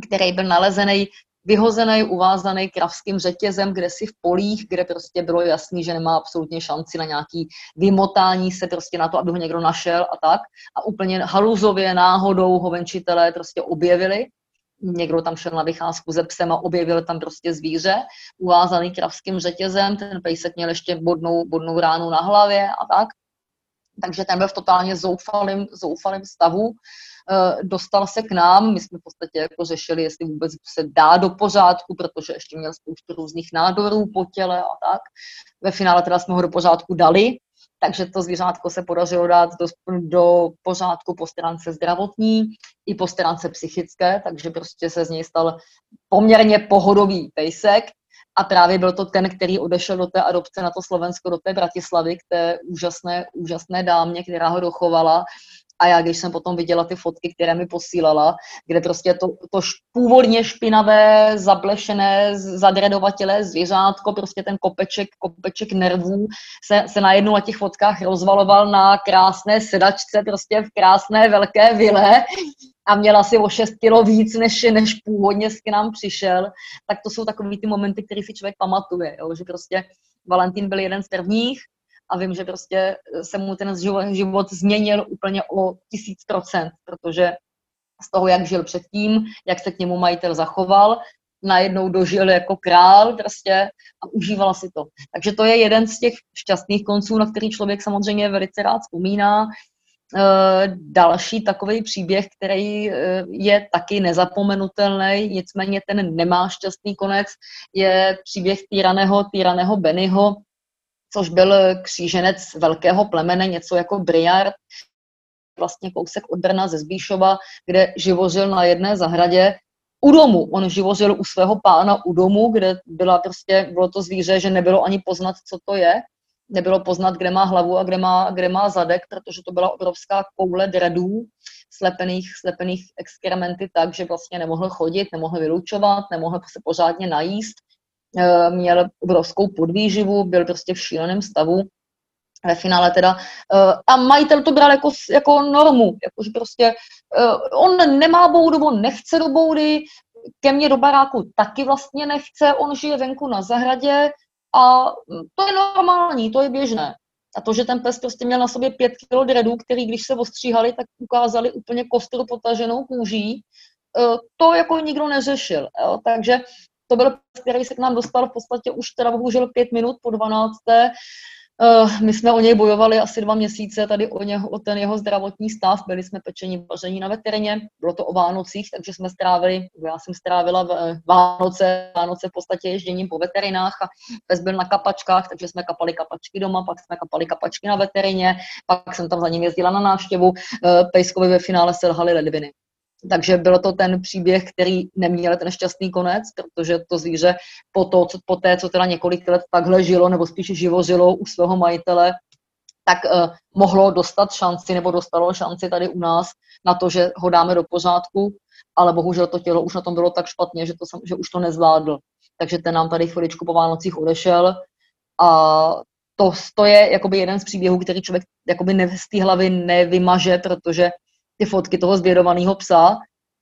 Speaker 2: který byl nalezený vyhozený, uvázaný kravským řetězem, kde si v polích, kde prostě bylo jasný, že nemá absolutně šanci na nějaký vymotání se prostě na to, aby ho někdo našel a tak. A úplně haluzově, náhodou ho venčitelé prostě objevili. Někdo tam šel na vycházku ze psem a objevil tam prostě zvíře, uvázaný kravským řetězem, ten pejsek měl ještě bodnou, bodnou ránu na hlavě a tak. Takže ten byl v totálně zoufalém, zoufalém stavu dostal se k nám, my jsme v podstatě jako řešili, jestli vůbec se dá do pořádku, protože ještě měl spoustu různých nádorů po těle a tak. Ve finále teda jsme ho do pořádku dali, takže to zvířátko se podařilo dát do, do pořádku po stránce zdravotní i po stránce psychické, takže prostě se z něj stal poměrně pohodový pejsek. A právě byl to ten, který odešel do té adopce na to Slovensko, do té Bratislavy, k té úžasné, úžasné dámě, která ho dochovala a já, když jsem potom viděla ty fotky, které mi posílala, kde prostě to, to původně špinavé, zablešené, zadredovatělé zvířátko, prostě ten kopeček, kopeček nervů se, se najednou na těch fotkách rozvaloval na krásné sedačce, prostě v krásné velké vile a měla si o 6 kilo víc, než, než původně k nám přišel, tak to jsou takový ty momenty, které si člověk pamatuje, jo? že prostě Valentín byl jeden z prvních, a vím, že prostě se mu ten život změnil úplně o tisíc procent, protože z toho, jak žil předtím, jak se k němu majitel zachoval, najednou dožil jako král prostě a užíval si to. Takže to je jeden z těch šťastných konců, na který člověk samozřejmě velice rád vzpomíná. E, další takový příběh, který e, je taky nezapomenutelný, nicméně ten nemá šťastný konec, je příběh týraného, týraného Bennyho, což byl kříženec velkého plemene, něco jako Briard, vlastně kousek od Brna ze Zbíšova, kde živořil na jedné zahradě u domu. On živořil u svého pána u domu, kde byla prostě, bylo to zvíře, že nebylo ani poznat, co to je. Nebylo poznat, kde má hlavu a kde má, kde má zadek, protože to byla obrovská koule dredů, slepených, slepených exkrementy tak, že vlastně nemohl chodit, nemohl vylučovat, nemohl se pořádně najíst měl obrovskou podvýživu, byl prostě v šíleném stavu ve finále teda. Eh, a majitel to bral jako, jako normu, jakože prostě eh, on nemá boudu, on nechce do boudy, ke mně do baráku taky vlastně nechce, on žije venku na zahradě a to je normální, to je běžné. A to, že ten pes prostě měl na sobě pět kilo dredů, který když se ostříhali, tak ukázali úplně kostru potaženou kůží, to jako nikdo neřešil. Jo? Takže to byl, který se k nám dostal v podstatě už teda bohužel pět minut po 12. Uh, my jsme o něj bojovali asi dva měsíce, tady o, něho, o ten jeho zdravotní stav. Byli jsme pečení vaření na veterině, bylo to o Vánocích, takže jsme strávili, já jsem strávila v, eh, Vánoce, Vánoce v podstatě ježděním po veterinách a pes byl na kapačkách, takže jsme kapali kapačky doma, pak jsme kapali kapačky na veterině, pak jsem tam za ním jezdila na návštěvu. Uh, Pejskovi ve finále selhaly ledviny. Takže bylo to ten příběh, který neměl ten šťastný konec, protože to zvíře po, to, co, po té, co teda několik let takhle žilo, nebo spíše živořilo u svého majitele, tak uh, mohlo dostat šanci, nebo dostalo šanci tady u nás na to, že ho dáme do pořádku, ale bohužel to tělo už na tom bylo tak špatně, že, to, že už to nezvládl. Takže ten nám tady chviličku po Vánocích odešel a to, to je jakoby jeden z příběhů, který člověk jakoby ne, z té hlavy nevymaže, protože ty fotky toho zvědovaného psa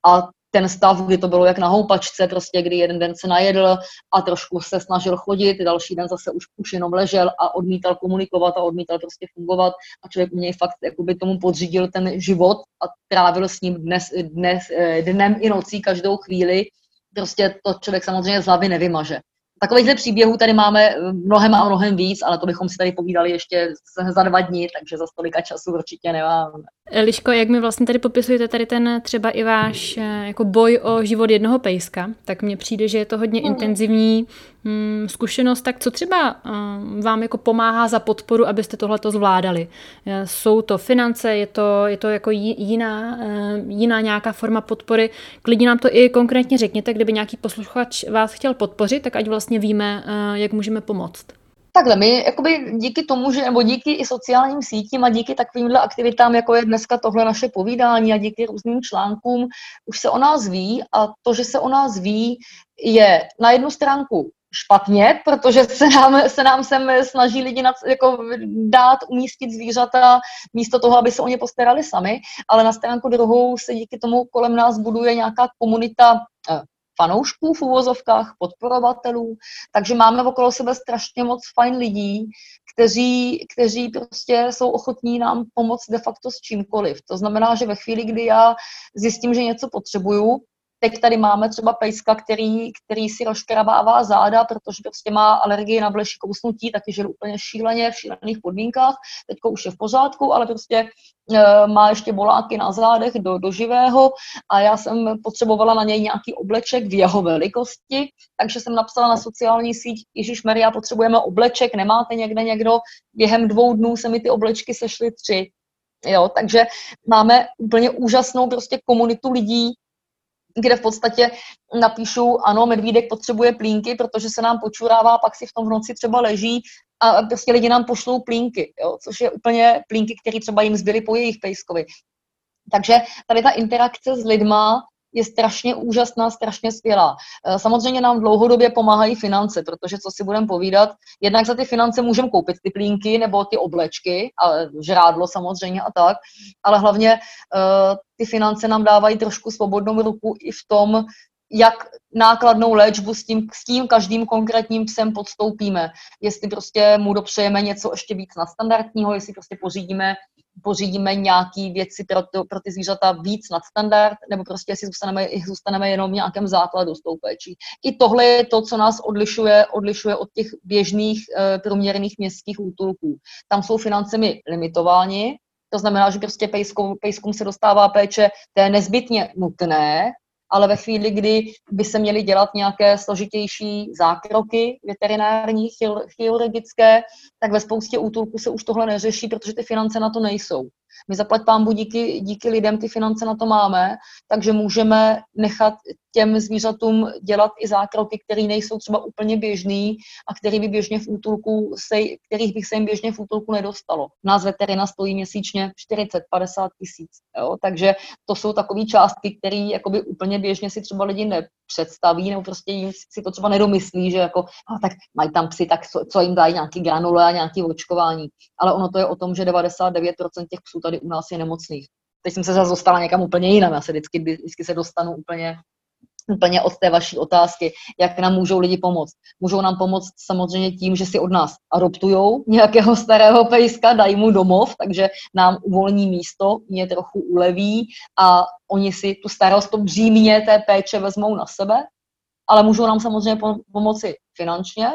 Speaker 2: a ten stav, kdy to bylo jak na houpačce, prostě kdy jeden den se najedl a trošku se snažil chodit, další den zase už, už jenom ležel a odmítal komunikovat a odmítal prostě fungovat a člověk u něj fakt jakoby tomu podřídil ten život a trávil s ním dnes, dnes, eh, dnem i nocí každou chvíli. Prostě to člověk samozřejmě z hlavy nevymaže. Takovýchhle příběhů tady máme eh, mnohem a mnohem víc, ale to bychom si tady povídali ještě za dva dní, takže za stolika času určitě nemáme.
Speaker 1: Liško, jak mi vlastně tady popisujete tady ten třeba i váš eh, jako boj o život jednoho pejska, tak mně přijde, že je to hodně mm. intenzivní hmm, zkušenost. Tak co třeba um, vám jako pomáhá za podporu, abyste tohleto zvládali? Jsou to finance, je to, je to jako jiná, uh, jiná nějaká forma podpory? Klidně nám to i konkrétně řekněte, kdyby nějaký posluchač vás chtěl podpořit, tak ať vlastně víme, jak můžeme pomoct.
Speaker 2: Takhle, my jakoby díky tomu, že, nebo díky i sociálním sítím a díky takovýmhle aktivitám, jako je dneska tohle naše povídání a díky různým článkům, už se o nás ví a to, že se o nás ví, je na jednu stránku špatně, protože se nám, se nám sem snaží lidi nad, jako dát, umístit zvířata místo toho, aby se o ně postarali sami, ale na stránku druhou se díky tomu kolem nás buduje nějaká komunita eh, fanoušků v úvozovkách, podporovatelů, takže máme okolo sebe strašně moc fajn lidí, kteří, kteří prostě jsou ochotní nám pomoct de facto s čímkoliv. To znamená, že ve chvíli, kdy já zjistím, že něco potřebuju, Teď tady máme třeba pejska, který, který si rozkravává záda, protože prostě má alergii na bleší kousnutí, taky žil úplně šíleně v šílených podmínkách. Teď už je v pořádku, ale prostě e, má ještě boláky na zádech do, do živého a já jsem potřebovala na něj nějaký obleček v jeho velikosti, takže jsem napsala na sociální síť, Ježíš Maria, potřebujeme obleček, nemáte někde někdo, během dvou dnů se mi ty oblečky sešly tři. Jo, takže máme úplně úžasnou prostě komunitu lidí, kde v podstatě napíšu, ano, medvídek potřebuje plínky, protože se nám počurává, pak si v tom v noci třeba leží a prostě lidi nám pošlou plínky, jo, což je úplně plínky, které třeba jim zbyly po jejich pejskovi. Takže tady ta interakce s lidma je strašně úžasná, strašně skvělá. Eh, samozřejmě nám dlouhodobě pomáhají finance, protože co si budeme povídat, jednak za ty finance můžeme koupit ty plínky nebo ty oblečky, a žrádlo samozřejmě a tak, ale hlavně uh, ty finance nám dávají trošku svobodnou ruku i v tom, jak nákladnou léčbu s tím, s tím každým konkrétním psem podstoupíme. Jestli prostě mu dopřejeme něco ještě víc nadstandardního, jestli prostě pořídíme pořídíme nějaké věci pro, to, pro ty zvířata víc nad standard, nebo prostě si zůstaneme, zůstaneme jenom v nějakém základu s tou péčí. I tohle je to, co nás odlišuje, odlišuje od těch běžných e, průměrných městských útulků. Tam jsou financemi limitováni, to znamená, že prostě pejskům, pejskům se dostává péče té nezbytně nutné, ale ve chvíli, kdy by se měly dělat nějaké složitější zákroky veterinární, chirurgické, tak ve spoustě útulků se už tohle neřeší, protože ty finance na to nejsou. My zaplať pámbu díky, díky lidem ty finance na to máme, takže můžeme nechat těm zvířatům dělat i zákroky, které nejsou třeba úplně běžný a který by běžně v útulku se, kterých bych se jim běžně v útulku nedostalo. Nás veterina stojí měsíčně 40-50 tisíc, takže to jsou takové částky, které úplně běžně si třeba lidi nepředstaví, nebo prostě jim si to třeba nedomyslí, že jako, a tak mají tam psy, tak co, co jim dají nějaký granule a nějaký očkování. Ale ono to je o tom, že 99% těch psů tady u nás je nemocných. Teď jsem se zase dostala někam úplně jinam, já se vždycky, vždycky se dostanu úplně úplně od té vaší otázky, jak nám můžou lidi pomoct. Můžou nám pomoct samozřejmě tím, že si od nás adoptujou nějakého starého pejska, dají mu domov, takže nám uvolní místo, mě trochu uleví a oni si tu starost, to břímě té péče vezmou na sebe, ale můžou nám samozřejmě pomoci finančně,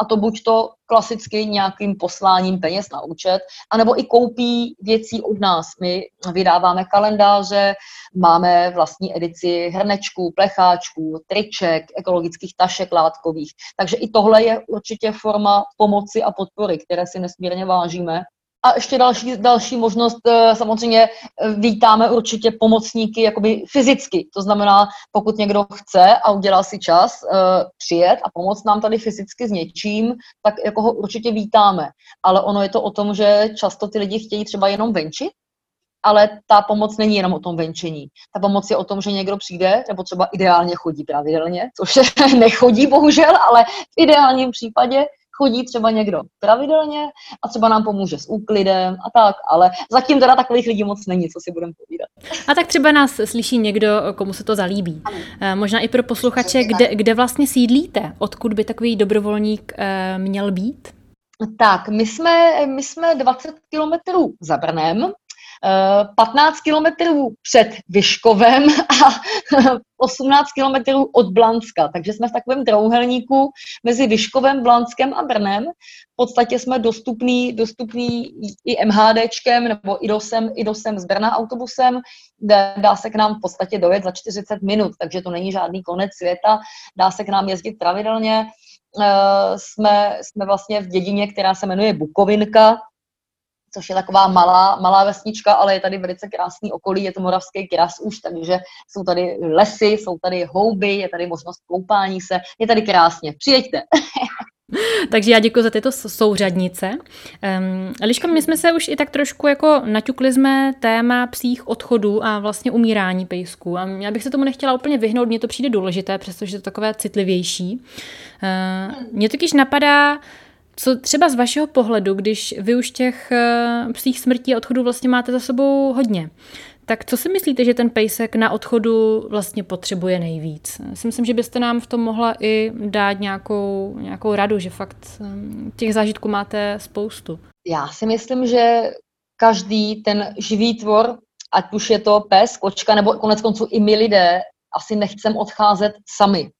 Speaker 2: a to buď to klasicky nějakým posláním peněz na účet, anebo i koupí věcí od nás. My vydáváme kalendáře, máme vlastní edici hrnečků, plecháčků, triček, ekologických tašek látkových. Takže i tohle je určitě forma pomoci a podpory, které si nesmírně vážíme. A ještě další, další možnost, eh, samozřejmě eh, vítáme určitě pomocníky jakoby fyzicky. To znamená, pokud někdo chce a udělá si čas uh, přijet a pomoct nám tady fyzicky s něčím, tak jako ho určitě vítáme. Ale ono je to o tom, že často ty lidi chtějí třeba jenom venčit, ale ta pomoc není jenom o tom venčení. Ta pomoc je o tom, že někdo přijde, nebo třeba ideálně chodí pravidelně, což nechodí bohužel, ale v ideálním případě chodí třeba někdo pravidelně a třeba nám pomůže s úklidem a tak, ale zatím teda takových lidí moc není, co si budeme povídat.
Speaker 1: A tak třeba nás slyší někdo, komu se to zalíbí. Ano. Eh, možná i pro posluchače, kde, kde vlastně sídlíte? Odkud by takový dobrovolník eh, měl být?
Speaker 2: Tak, my jsme, my jsme 20 kilometrů za Brnem, 15 kilometrů před Vyškovem a 18 kilometrů od Blanska. Takže jsme v takovém trouhelníku mezi Vyškovem, Blanskem a Brnem. V podstatě jsme dostupní, dostupní i MHDčkem nebo IDOSem, IDOSem z Brna autobusem, dá se k nám v podstatě dojet za 40 minut, takže to není žádný konec světa. Dá se k nám jezdit pravidelně. Jsme, jsme vlastně v dědině, která se jmenuje Bukovinka, což je taková malá, malá vesnička, ale je tady velice krásný okolí, je to moravský kras už, takže jsou tady lesy, jsou tady houby, je tady možnost koupání se, je tady krásně. Přijeďte.
Speaker 1: Takže já děkuji za tyto souřadnice. Um, Eliška, my jsme se už i tak trošku jako naťukli jsme téma psích odchodů a vlastně umírání pejsků. A já bych se tomu nechtěla úplně vyhnout, mně to přijde důležité, přestože je to takové citlivější. Uh, mně totiž napadá, co třeba z vašeho pohledu, když vy už těch eh, psích smrtí a odchodů vlastně máte za sebou hodně, tak co si myslíte, že ten pejsek na odchodu vlastně potřebuje nejvíc? Já si myslím, že byste nám v tom mohla i dát nějakou, nějakou radu, že fakt eh, těch zážitků máte spoustu.
Speaker 2: Já si myslím, že každý ten živý tvor, ať už je to pes, kočka, nebo konec konců i my lidé, asi nechcem odcházet sami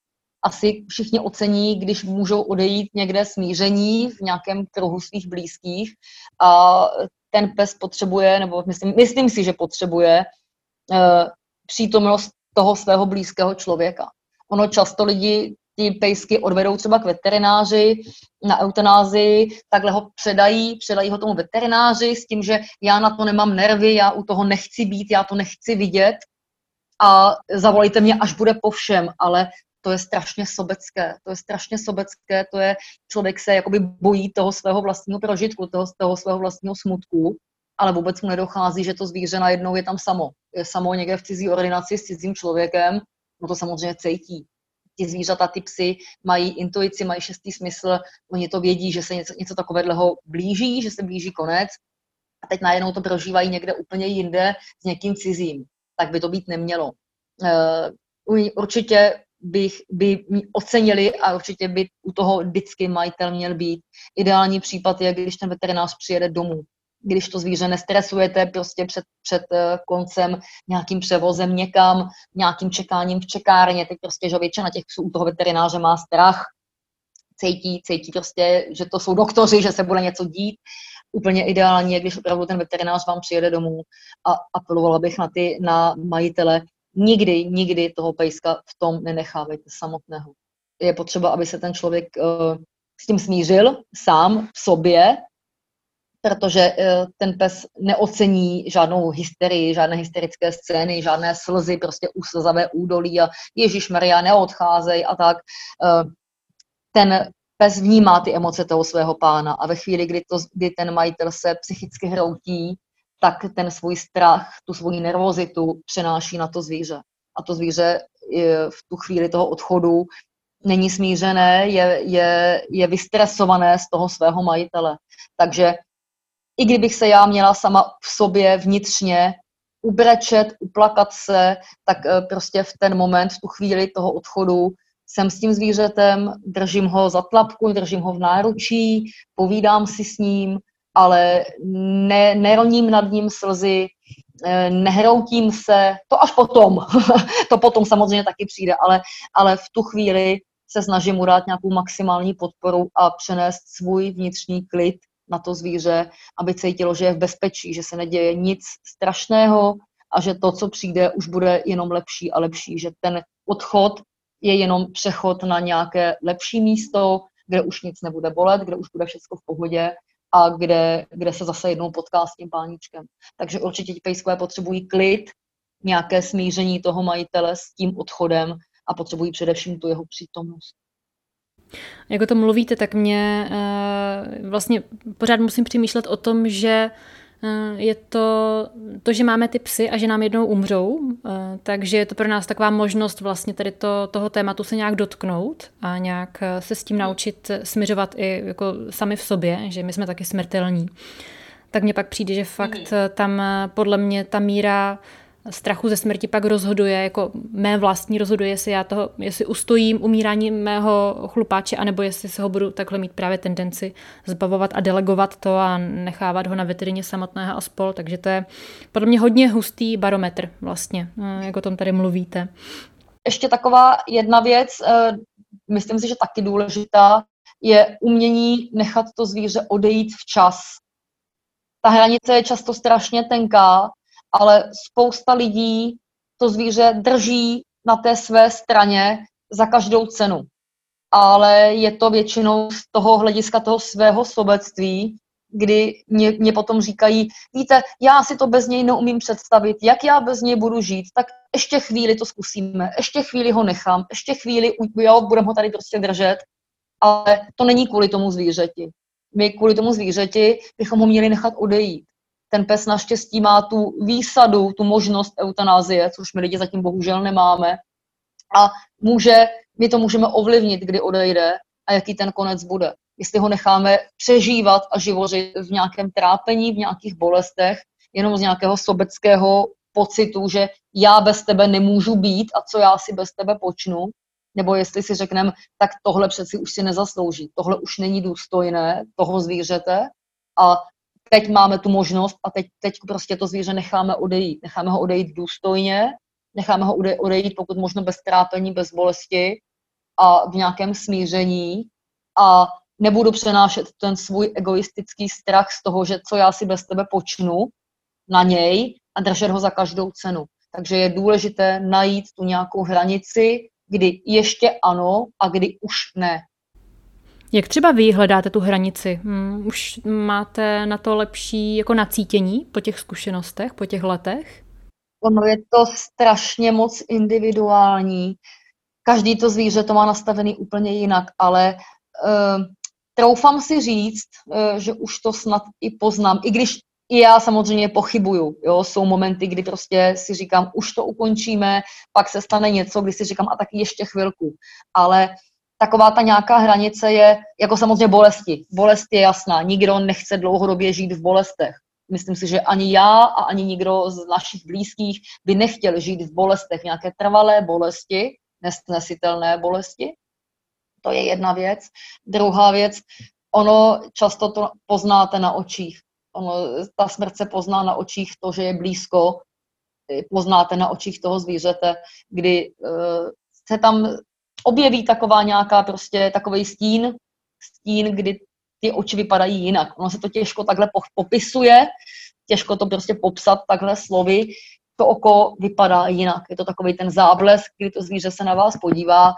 Speaker 2: asi všichni ocení, když můžou odejít někde smíření v nějakém kruhu svých blízkých a ten pes potřebuje, nebo myslím, myslím si, že potřebuje uh, přítomnost toho svého blízkého člověka. Ono často lidi ty pejsky odvedou třeba k veterináři na eutanázii, takhle ho předají, předají ho tomu veterináři s tím, že já na to nemám nervy, já u toho nechci být, já to nechci vidět a zavolejte mě, až bude po všem, ale to je strašně sobecké. To je strašně sobecké, to je, člověk se jakoby bojí toho svého vlastního prožitku, toho, toho svého vlastního smutku, ale vůbec mu nedochází, že to zvíře najednou je tam samo. Je samo někde v cizí ordinaci s cizím člověkem, no to samozřejmě cítí. Ti zvířata, ty psy mají intuici, mají šestý smysl, oni to vědí, že se něco, něco takového blíží, že se blíží konec a teď najednou to prožívají někde úplně jinde s někým cizím. Tak by to být nemělo. Uh, určitě bych, by ocenili a určitě by u toho vždycky majitel měl být. Ideální případ je, když ten veterinář přijede domů. Když to zvíře nestresujete prostě před, před eh, koncem nějakým převozem někam, nějakým čekáním v čekárně, teď prostě, že většina těch psů u toho veterináře má strach, cítí, cítí prostě, že to jsou doktoři, že se bude něco dít. Úplně ideální je, když opravdu ten veterinář vám přijede domů a apelovala bych na ty, na majitele, nikdy, nikdy toho pejska v tom nenechávejte samotného. Je potřeba, aby se ten člověk uh, s tím smířil sám v sobě, protože uh, ten pes neocení žádnou hysterii, žádné hysterické scény, žádné slzy, prostě uslzavé údolí a Ježíš Maria, neodcházej a tak. Uh, ten pes vnímá ty emoce toho svého pána a ve chvíli, kdy, to, kdy ten majitel se psychicky hroutí, tak ten svůj strach, tu svoji nervozitu přenáší na to zvíře. A to zvíře v tu chvíli toho odchodu není smířené, je, je, je vystresované z toho svého majitele. Takže i kdybych se já měla sama v sobě vnitřně ubrečet, uplakat se, tak eh, prostě v ten moment, v tu chvíli toho odchodu jsem s tím zvířetem, držím ho za tlapku, držím ho v náručí, povídám si s ním, ale ne, neroním nad ním slzy, eh, nehroutím se, to až potom, to potom samozřejmě taky přijde, ale, ale v tu chvíli se snažím mu dát nějakou maximální podporu a přenést svůj vnitřní klid na to zvíře, aby cítilo, že je v bezpečí, že se neděje nic strašného a že to, co přijde, už bude jenom lepší a lepší, že ten odchod je jenom přechod na nějaké lepší místo, kde už nic nebude bolet, kde už bude všechno v pohodě a kde, kde se zase jednou potká s tím páníčkem. Takže určitě ti pejskové potřebují klid, nějaké smíření toho majitele s tím odchodem a potřebují především tu jeho přítomnost.
Speaker 1: Jak o tom mluvíte, tak mě uh, vlastně pořád musím přemýšlet o tom, že je to, to, že máme ty psy a že nám jednou umřou, uh, takže je to pro nás taková možnost vlastně tady to, toho tématu se nějak dotknout a nějak se s tím naučit směřovat i jako sami v sobě, že my jsme taky smrtelní. Tak mně pak přijde, že fakt mhm. tam podle mě ta míra strachu ze smrti pak rozhoduje, jako mé vlastní rozhoduje, jestli já toho, jestli ustojím umírání mého chlupáče, anebo jestli se ho budu takhle mít právě tendenci zbavovat a delegovat to a nechávat ho na veterině samotného a spol. Takže to je podle mě hodně hustý barometr vlastně, eh, jak o tom tady mluvíte.
Speaker 2: Ještě taková jedna věc, eh, myslím si, že taky důležitá, je umění nechat to zvíře odejít včas. Ta hranice je často strašně tenká ale spousta lidí to zvíře drží na té své straně za každou cenu. Ale je to většinou z toho hlediska toho svého sobectví, kdy mě, mě potom říkají, víte, já si to bez něj neumím představit, jak já bez něj budu žít, tak ještě chvíli to zkusíme, ještě chvíli ho nechám, ještě chvíli, jo, budeme ho tady prostě držet, ale to není kvůli tomu zvířeti. My kvůli tomu zvířeti bychom ho měli nechat odejít ten pes naštěstí má tu výsadu, tu možnost eutanázie, což my lidi zatím bohužel nemáme. A může, my to můžeme ovlivnit, kdy odejde a jaký ten konec bude. Jestli ho necháme přežívat a živořit v nějakém trápení, v nějakých bolestech, jenom z nějakého sobeckého pocitu, že já bez tebe nemůžu být a co já si bez tebe počnu, nebo jestli si řekneme, tak tohle přeci už si nezaslouží, tohle už není důstojné toho zvířete a teď máme tu možnost a teď, teď prostě to zvíře necháme odejít. Necháme ho odejít důstojně, necháme ho odejít pokud možno bez trápení, bez bolesti a v nějakém smíření a nebudu přenášet ten svůj egoistický strach z toho, že co já si bez tebe počnu na něj a držet ho za každou cenu. Takže je důležité najít tu nějakou hranici, kdy ještě ano a kdy už ne.
Speaker 1: Jak třeba vy hledáte tu hranici? Hmm, už máte na to lepší jako nacítění po těch zkušenostech, po těch letech?
Speaker 2: Ono je to strašně moc individuální. Každý to zvíře to má nastavený úplně jinak, ale uh, troufám si říct, uh, že už to snad i poznám, i když i já samozřejmě pochybuju. Jo? Jsou momenty, kdy prostě si říkám, už to ukončíme, pak se stane něco, kdy si říkám, a tak ještě chvilku. Ale taková ta nějaká hranice je jako samozřejmě bolesti. Bolest je jasná, nikdo nechce dlouhodobě žít v bolestech. Myslím si, že ani já a ani nikdo z našich blízkých by nechtěl žít v bolestech, nějaké trvalé bolesti, nesnesitelné bolesti. To je jedna věc. Druhá věc, ono často to poznáte na očích. Ono, ta smrt se pozná na očích to, že je blízko, poznáte na očích toho zvířete, kdy uh, se tam objeví taková nějaká prostě takový stín, stín, kdy ty oči vypadají jinak. Ono se to těžko takhle popisuje, těžko to prostě popsat takhle slovy. To oko vypadá jinak. Je to takový ten záblesk, kdy to zvíře se na vás podívá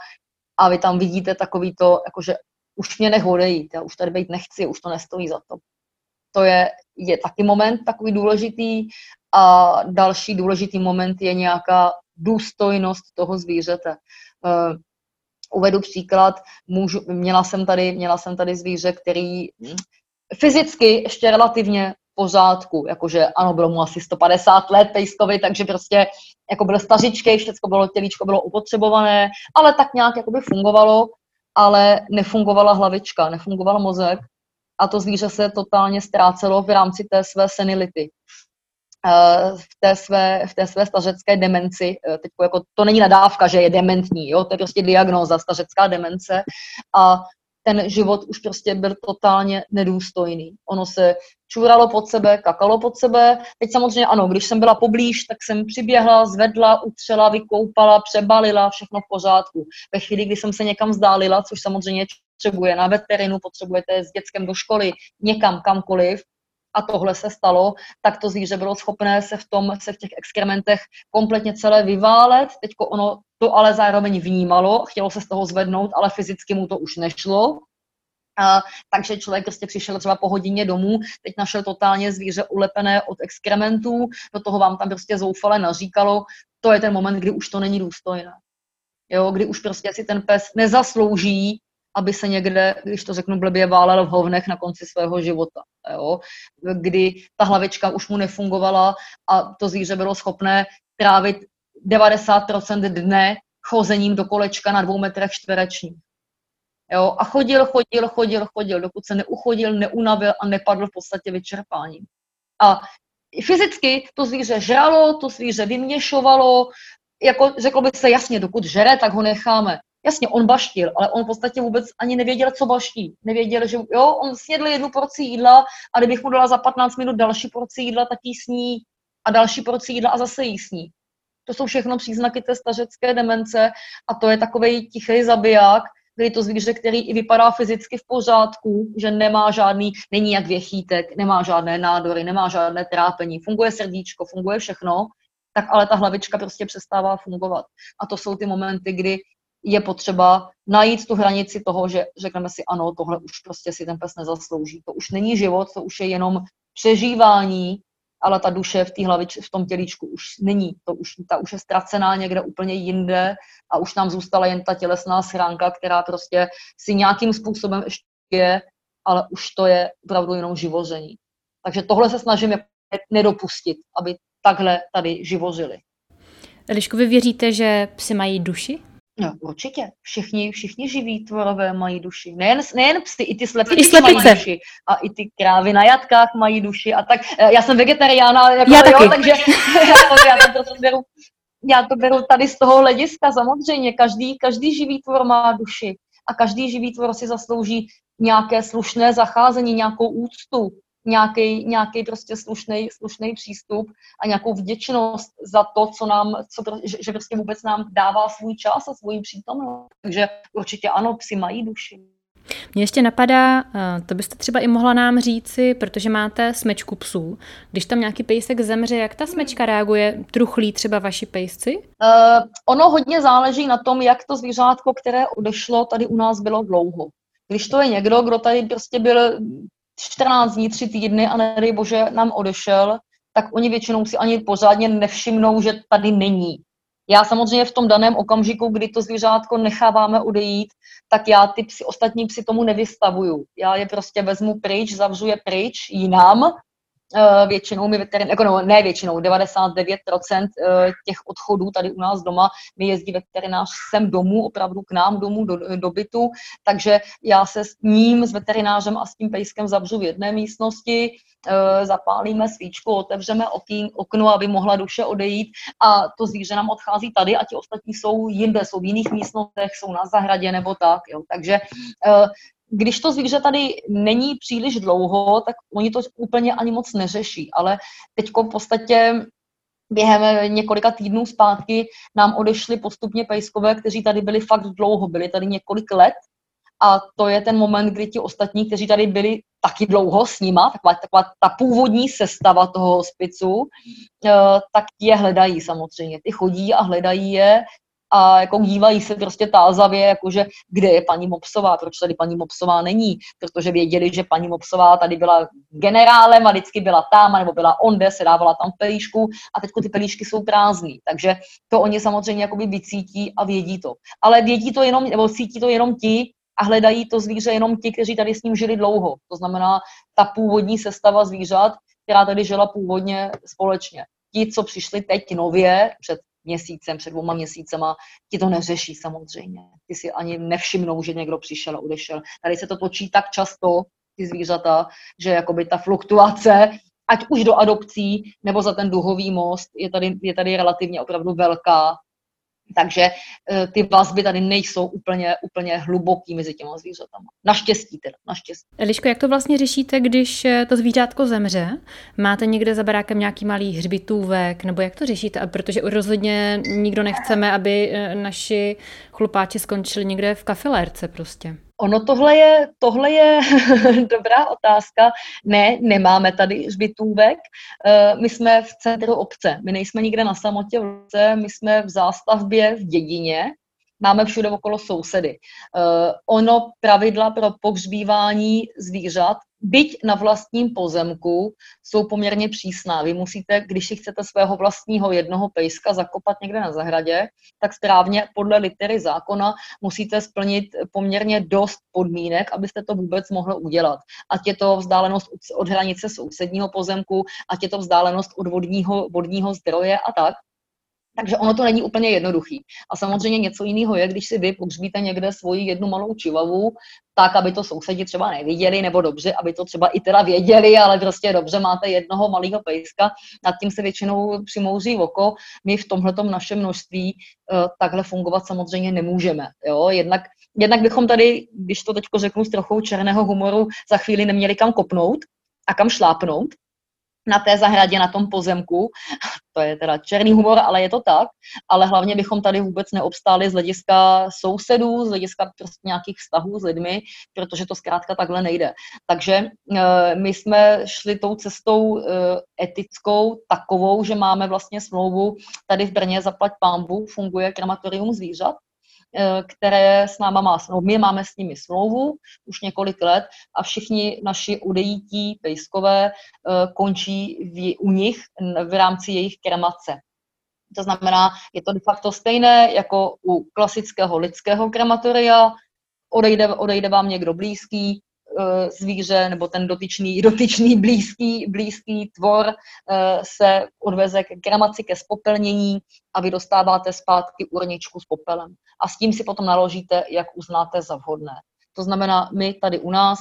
Speaker 2: a vy tam vidíte takový to, jakože už mě nech odejít, já už tady být nechci, už to nestojí za to. To je, je taky moment takový důležitý a další důležitý moment je nějaká důstojnost toho zvířete. Uvedu příklad, můžu, měla, jsem tady, měla jsem tady zvíře, který fyzicky ještě relativně pořádku, jakože ano, bylo mu asi 150 let pejskovi, takže prostě jako byl stařičkej, všechno bylo, tělíčko bylo upotřebované, ale tak nějak jakoby fungovalo, ale nefungovala hlavička, nefungoval mozek a to zvíře se totálně ztrácelo v rámci té své senility. Eh, v té své, v té své stařecké demenci. Eh, teď jako, to není nadávka, že je dementní, jo? to je prostě diagnóza, stařecká demence. A ten život už prostě byl totálně nedůstojný. Ono se čuralo pod sebe, kakalo pod sebe. Teď samozřejmě ano, když jsem byla poblíž, tak jsem přiběhla, zvedla, utřela, vykoupala, přebalila, všechno v pořádku. Ve chvíli, kdy jsem se někam vzdálila, což samozřejmě potřebuje na veterinu, potřebujete s dětskem do školy, někam, kamkoliv, a tohle se stalo, tak to zvíře bylo schopné se v tom, se v těch exkrementech kompletně celé vyválet. Teď ono to ale zároveň vnímalo, chtělo se z toho zvednout, ale fyzicky mu to už nešlo. A, takže člověk prostě přišel třeba po hodině domů, teď našel totálně zvíře ulepené od exkrementů, do toho vám tam prostě zoufale naříkalo, to je ten moment, kdy už to není důstojné. Jo, kdy už prostě si ten pes nezaslouží aby se někde, když to řeknu blbě, válel v hovnech na konci svého života. Jo? Kdy ta hlavička už mu nefungovala a to zvíře bylo schopné trávit 90% dne chozením do kolečka na dvou metrech čtverečních. Jo? A chodil, chodil, chodil, chodil, dokud se neuchodil, neunavil a nepadl v podstatě vyčerpáním. A fyzicky to zvíře žralo, to zvíře vyměšovalo, jako řeklo by se jasně, dokud žere, tak ho necháme. Jasně, on baštil, ale on v podstatě vůbec ani nevěděl, co baští. Nevěděl, že jo, on snědl jednu porci jídla a kdybych mu dala za 15 minut další porci jídla, tak jí sní a další porci jídla a zase jí sní. To jsou všechno příznaky té stařecké demence a to je takový tichý zabiják, kdy to zvíře, který i vypadá fyzicky v pořádku, že nemá žádný, není jak věchýtek, nemá žádné nádory, nemá žádné trápení, funguje srdíčko, funguje všechno, tak ale ta hlavička prostě přestává fungovat. A to jsou ty momenty, kdy je potřeba najít tu hranici toho, že řekneme si ano, tohle už prostě si ten pes nezaslouží. To už není život, to už je jenom přežívání, ale ta duše v té hlavič, v tom tělíčku už není. To už, ta už je ztracená někde úplně jinde a už nám zůstala jen ta tělesná schránka, která prostě si nějakým způsobem ještě je, ale už to je opravdu jenom živoření. Takže tohle se snažíme nedopustit, aby takhle tady živořili.
Speaker 1: Eliško, vy věříte, že psy mají duši?
Speaker 2: No, určitě. Všichni, všichni živí tvorové mají duši. Nejen, nejen psy, i ty slepice,
Speaker 1: I slepice.
Speaker 2: mají duši. A i ty krávy na jatkách mají duši. A tak, eh, já jsem vegetariána, jako,
Speaker 1: Já taky.
Speaker 2: jo, takže já to, já, to prostě beru, já to beru tady z toho hlediska. Samozřejmě, každý, každý živý tvor má duši. A každý živý tvor si zaslouží nějaké slušné zacházení, nějakou úctu nějaký, nějaký prostě slušný, slušný přístup a nějakou vděčnost za to, co nám, co, že, že prostě vůbec nám dává svůj čas a svůj přítomnost. Takže určitě ano, psi mají duši.
Speaker 1: Mně ještě napadá, eh, to byste třeba i mohla nám říci, protože máte smečku psů. Když tam nějaký pejsek zemře, jak ta smečka reaguje? Truchlí třeba vaši pejsci? Uh,
Speaker 2: ono hodně záleží na tom, jak to zvířátko, které odešlo, tady u nás bylo dlouho. Když to je někdo, kdo tady prostě byl 14 dní, 3 týdny a nedej bože nám odešel, tak oni většinou si ani pořádně nevšimnou, že tady není. Já samozřejmě v tom daném okamžiku, kdy to zvířátko necháváme odejít, tak já ty psy, ostatní psy tomu nevystavuju. Já je prostě vezmu pryč, zavřu je pryč jinam většinou mi veterin, jako no, ne většinou, 99% eh, těch odchodů tady u nás doma mi jezdí veterinář sem domů, opravdu k nám domů, do, do bytu, takže já se s ním, s veterinářem a s tím pejskem zavřu v jedné místnosti, eh, zapálíme svíčku, otevřeme okno, aby mohla duše odejít a to zvíře nám odchází tady a ti ostatní jsou jinde, jsou v jiných místnostech, jsou na zahradě nebo tak. Jo. Takže když to zvíře tady není příliš dlouho, tak oni to úplně ani moc neřeší, ale teď v podstatě během několika týdnů zpátky nám odešli postupně pejskové, kteří tady byli fakt dlouho, byli tady několik let a to je ten moment, kdy ti ostatní, kteří tady byli taky dlouho s nima, taková, taková ta původní sestava toho hospicu, eh, tak je hledají samozřejmě. Ty chodí a hledají je a jako dívají se prostě tázavě, jakože kde je paní Mopsová, proč tady paní Mopsová není, protože věděli, že paní Mopsová tady byla generálem a vždycky byla tam, nebo byla onde, se dávala tam pelíšku a teď ty pelíšky jsou prázdný, takže to oni samozřejmě jakoby vycítí a vědí to. Ale vědí to jenom, nebo cítí to jenom ti, a hledají to zvíře jenom ti, kteří tady s ním žili dlouho. To znamená ta původní sestava zvířat, která tady žila původně společně. Ti, co přišli teď nově, před měsícem, před dvouma měsícema, ti to neřeší samozřejmě. Ty si ani nevšimnou, že někdo přišel a odešel. Tady se to točí tak často, ty zvířata, že jakoby ta fluktuace, ať už do adopcí, nebo za ten duhový most, je tady, je tady relativně opravdu velká. Takže eh, ty vazby tady nejsou úplně, úplně hluboký mezi těma zvířatama. Naštěstí teda, naštěstí.
Speaker 1: Eliško, jak to vlastně řešíte, když eh, to zvířátko zemře? Máte někde za barákem nějaký malý hřbitůvek, nebo jak to řešíte? Protože rozhodně nikdo nechceme, aby eh, naši chlupáči skončili někde v kafilérce prostě.
Speaker 2: Ono tohle je, tohle je dobrá otázka. Ne, nemáme tady hřbitůvek. Eh, my jsme v centru obce. My nejsme nikde na samotě v obce, my jsme v zástavbě v dědině, máme všude okolo sousedy. Uh, ono pravidla pro pohřbívání zvířat, byť na vlastním pozemku, jsou poměrně přísná. Vy musíte, když si chcete svého vlastního jednoho pejska zakopat někde na zahradě, tak správně podle litery zákona musíte splnit poměrně dost podmínek, abyste to vůbec mohli udělat. Ať je to vzdálenost od hranice sousedního pozemku, ať je to vzdálenost od vodního, vodního zdroje a tak. Takže ono to není úplně jednoduchý. A samozřejmě něco jiného je, když si vy pohřbíte někde svoji jednu malou čivavu, tak, aby to sousedi třeba neviděli, nebo dobře, aby to třeba i teda věděli, ale prostě dobře máte jednoho malého pejska, nad tím se většinou přimouří oko. My v tomhletom našem množství uh, takhle fungovat samozřejmě nemůžeme. Jo? Jednak, jednak bychom tady, když to teď řeknu s trochou černého humoru, za chvíli neměli kam kopnout a kam šlápnout, na té zahradě, na tom pozemku. To je teda černý humor, ale je to tak. Ale hlavně bychom tady vůbec neobstáli z hlediska sousedů, z hlediska prostě nějakých vztahů s lidmi, protože to zkrátka takhle nejde. Takže e, my jsme šli tou cestou e, etickou, takovou, že máme vlastně smlouvu tady v Brně zaplať pámbu, funguje krematorium zvířat, Eh, které s náma má smlouvu. My máme s nimi smlouvu už několik let a všichni naši odejítí pejskové eh, končí v, u nich v rámci jejich kremace. To znamená, je to de facto stejné jako u klasického lidského krematoria, odejde, odejde vám někdo blízký, Eh, zvíře nebo ten dotyčný, dotyčný blízký, blízký tvor eh, se odveze k kremaci, ke spopelnění a vy dostáváte zpátky urničku s popelem. A s tím si potom naložíte, jak uznáte za vhodné. To znamená, my tady u nás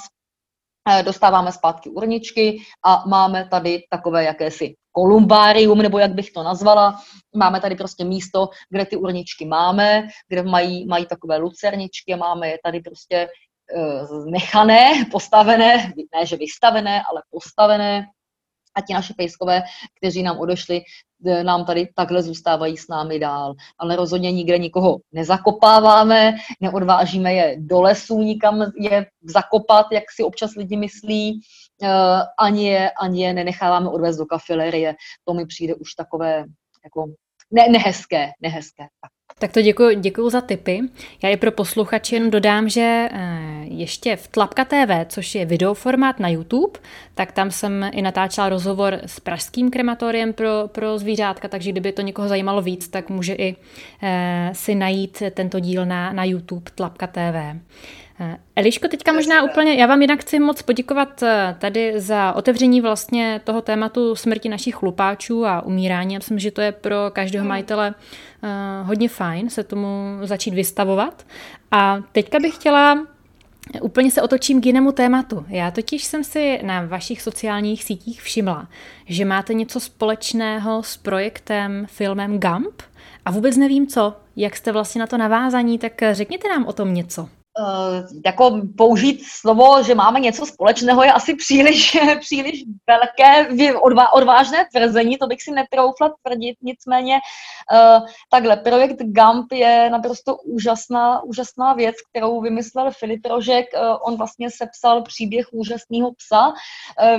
Speaker 2: eh, dostáváme zpátky urničky a máme tady takové jakési kolumbárium, nebo jak bych to nazvala. Máme tady prostě místo, kde ty urničky máme, kde mají, mají takové lucerničky máme je tady prostě Eh, nechané, postavené, ne že vystavené, ale postavené. A ti naši pejskové, kteří nám odešli, eh, nám tady takhle zůstávají s námi dál. Ale rozhodně nikde nikoho nezakopáváme, neodvážíme je do lesů nikam je zakopat, jak si občas lidi myslí, eh, ani je, ani je nenecháváme odvést do kafilerie. To mi přijde už takové jako ne, nehezké, nehezké. Tak.
Speaker 1: Tak to děkuji, děkuji za tipy. Já i pro posluchače jen dodám, že eh, ještě v Tlapka TV, což je videoformát na YouTube, tak tam jsem i natáčela rozhovor s pražským krematoriem pro, pro zvířátka, takže kdyby to někoho zajímalo víc, tak může i eh, si najít tento díl na, na YouTube Tlapka TV. Eh, Eliško, teďka možná úplně, já vám jinak chci moc poděkovat eh, tady za otevření vlastně toho tématu smrti našich chlupáčů a umírání. Já myslím, že to je pro každého hmm. majitele uh, hodně fajn se tomu začít vystavovat. A teďka bych chtěla Úplně se otočím k jinému tématu. Já totiž jsem si na vašich sociálních sítích všimla, že máte něco společného s projektem, filmem Gump a vůbec nevím co. Jak jste vlastně na to navázaní, tak řekněte nám o tom něco.
Speaker 2: Uh, jako použít slovo, že máme něco společného, je asi příliš, příliš velké, odvá, odvážné tvrzení, to bych si netroufla tvrdit, nicméně uh, takhle, projekt GAMP je naprosto úžasná, úžasná věc, kterou vymyslel Filip Rožek, uh, on vlastně sepsal příběh úžasného psa,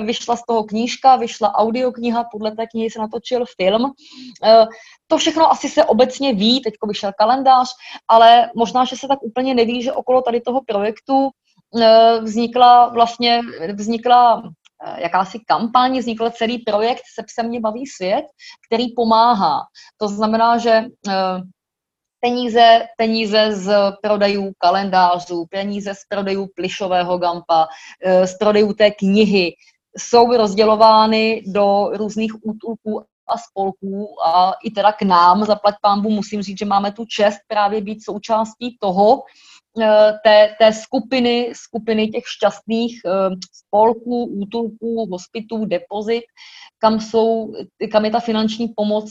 Speaker 2: vyšla z toho knížka, vyšla audiokniha, podle té knihy se natočil film, to všechno asi se obecně ví, teď vyšel kalendář, ale možná, že se tak úplně neví, že okolo tady toho projektu eh, vznikla vlastně, vznikla eh, jakási kampaň, vznikl celý projekt Se psem mě baví svět, který pomáhá. To znamená, že eh, peníze, peníze z prodejů kalendářů, peníze z prodejů plišového gampa, z prodejů té knihy jsou rozdělovány do různých útulků a spolků a i teda k nám, zaplať pámbu, musím říct, že máme tu čest právě být součástí toho, té, té skupiny, skupiny těch šťastných spolků, útulků, hospitů, depozit, kam, jsou, kam je ta finanční pomoc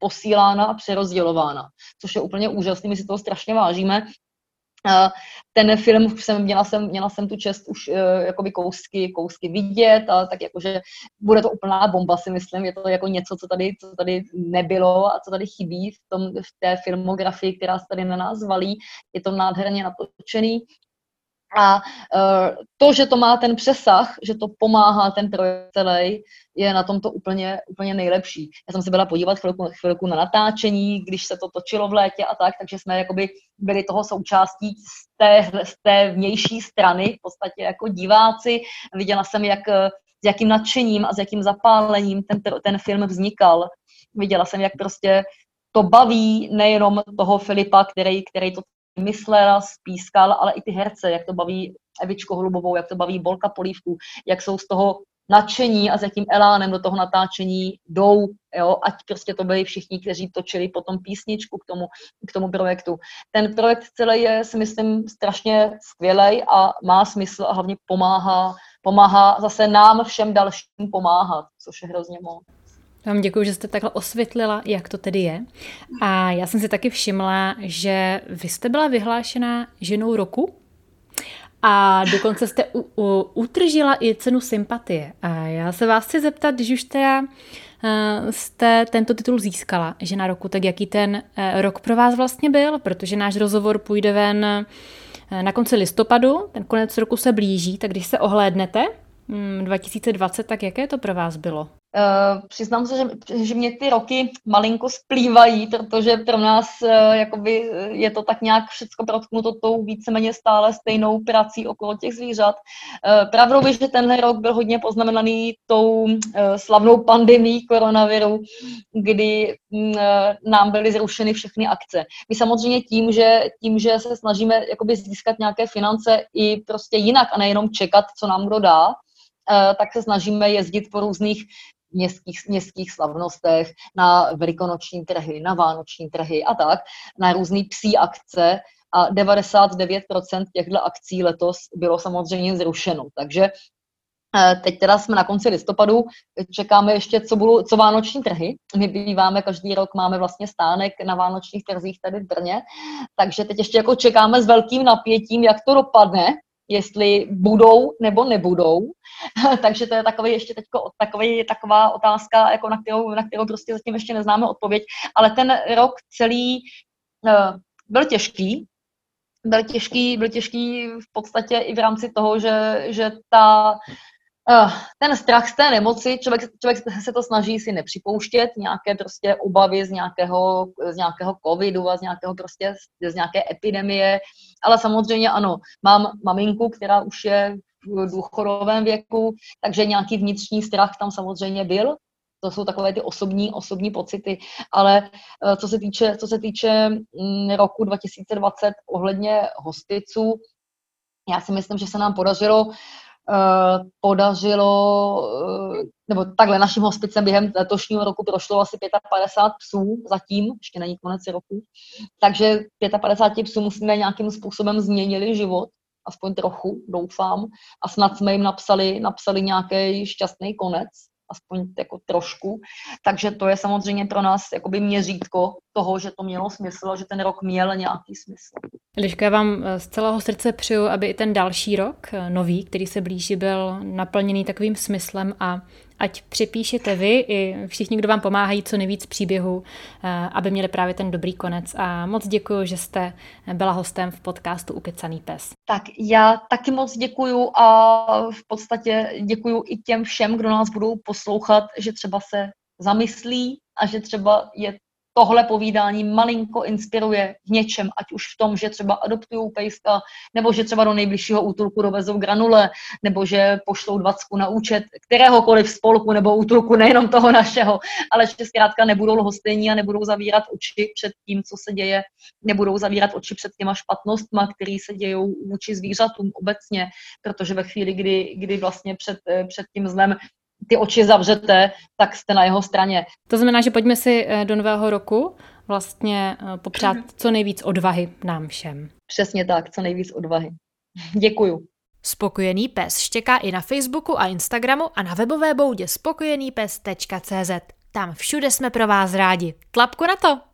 Speaker 2: posílána a přerozdělována, což je úplně úžasné, my si toho strašně vážíme ten film jsem, měla jsem, měla jsem tu čest už uh, jakoby kousky, kousky vidět, a tak jakože bude to úplná bomba, si myslím, je to jako něco, co tady, co tady nebylo a co tady chybí v, tom, v té filmografii, která se tady na nás valí. Je to nádherně natočený, a uh, to, že to má ten přesah, že to pomáhá ten projekt celý, je na tom to úplně, úplně nejlepší. Já jsem se byla podívat chvilku, chvilku na natáčení, když se to točilo v létě a tak, takže jsme jakoby byli toho součástí z té, z té vnější strany, v podstatě jako diváci. Viděla jsem, jak, s jakým nadšením a s jakým zapálením ten, ten film vznikal. Viděla jsem, jak prostě to baví nejenom toho Filipa, který, který to myslel, spískal, ale i ty herce, jak to baví Evičko Hlubovou, jak to baví Bolka Polívku, jak jsou z toho nadšení a s jakým elánem do toho natáčení jdou, jo, ať prostě to byli všichni, kteří točili potom písničku k tomu, k tomu projektu. Ten projekt celý je, si myslím, strašně skvělý a má smysl a hlavně pomáhá, pomáhá zase nám všem dalším pomáhat, což je hrozně moc.
Speaker 1: Vám děkuji, že jste takhle osvětlila, jak to tedy je. A já jsem si taky všimla, že vy jste byla vyhlášena ženou roku a dokonce jste u, u, utržila i cenu sympatie. A já se vás chci zeptat, když už teda uh, jste tento titul získala, žena roku, tak jaký ten uh, rok pro vás vlastně byl? Protože náš rozhovor půjde ven uh, na konci listopadu, ten konec roku se blíží, tak když se ohlédnete, 2020, mm, tak jaké to pro vás bylo?
Speaker 2: Uh, přiznám se, že, že mě ty roky malinko splývají, protože pro nás uh, jakoby je to tak nějak všechno protknuto tou víceméně stále stejnou prací okolo těch zvířat. Uh, pravdou je, že tenhle rok byl hodně poznamenaný tou slavnou pandemí koronaviru, kdy uh, nám byly zrušeny všechny akce. My samozřejmě tím, že, tím, že se snažíme jakoby získat nějaké finance i prostě jinak a nejenom čekat, co nám kdo dá, tak se snažíme jezdit po různých městských, městských slavnostech, na velikonoční trhy, na vánoční trhy a tak, na různé psí akce a 99% těchto akcí letos bylo samozřejmě zrušeno. Takže eh, Teď teda jsme na konci listopadu, čekáme ještě, co, budou, co vánoční trhy. My býváme každý rok, máme vlastně stánek na vánočních trzích tady v Brně, takže teď ještě jako čekáme s velkým napětím, jak to dopadne, jestli budou nebo nebudou. Takže to je takový ještě teďko, takový, taková otázka, jako na, kterou, na kterou prostě zatím ještě neznáme odpověď. Ale ten rok celý uh, byl těžký, byl těžký, byl těžký v podstatě i v rámci toho, že, že ta ten strach z té nemoci, člověk, člověk se to snaží si nepřipouštět, nějaké prostě obavy z nějakého, z nějakého covidu a z nějakého prostě, z nějaké epidemie, ale samozřejmě ano, mám maminku, která už je v důchodovém věku, takže nějaký vnitřní strach tam samozřejmě byl, to jsou takové ty osobní, osobní pocity, ale uh, co se týče, co se týče mm, roku 2020 ohledně hospiců, já si myslím, že se nám podařilo Eh, podařilo, eh, nebo takhle naším hospicem během letošního roku prošlo asi 55 psů zatím, ještě není konec roku, takže 55 psů musíme nějakým způsobem změnili život, aspoň trochu, doufám, a snad jsme jim napsali, napsali nějaký šťastný konec, aspoň jako trošku. Takže to je samozřejmě pro nás jakoby měřítko toho, že to mělo smysl a že ten rok měl nějaký smysl.
Speaker 1: Liška, já vám eh, z celého srdce přeju, aby i ten další rok, eh, nový, který se blíží, byl naplněný takovým smyslem a ať připíšete vy i všichni, kdo vám pomáhají, co nejvíc příběhů, eh, aby měli právě ten dobrý konec. A moc děkuji, že jste byla hostem v podcastu Ukecaný pes.
Speaker 2: Tak já taky moc děkuji a v podstatě děkuji i těm všem, kdo nás budou poslouchat, že třeba se zamyslí a že třeba je tohle povídání malinko inspiruje v něčem, ať už v tom, že třeba adoptují pejska, nebo že třeba do nejbližšího útulku dovezou granule, nebo že pošlou dvacku na účet kteréhokoliv spolku nebo útulku, nejenom toho našeho, ale že zkrátka nebudou lhostejní a nebudou zavírat oči před tím, co se děje, nebudou zavírat oči před těma špatnostma, které se dějou vůči zvířatům obecně, protože ve chvíli, kdy, kdy vlastně před, před tím zlem ty oči zavřete, tak jste na jeho straně.
Speaker 1: To znamená, že pojďme si eh, do nového roku vlastně eh, popřát mhm. co nejvíc odvahy nám všem.
Speaker 2: Přesně tak, co nejvíc odvahy. Děkuju.
Speaker 1: Spokojený pes štěká i na Facebooku a Instagramu a na webové boudě spokojenýpes.cz. Tam všude jsme pro vás rádi. Tlapku na to!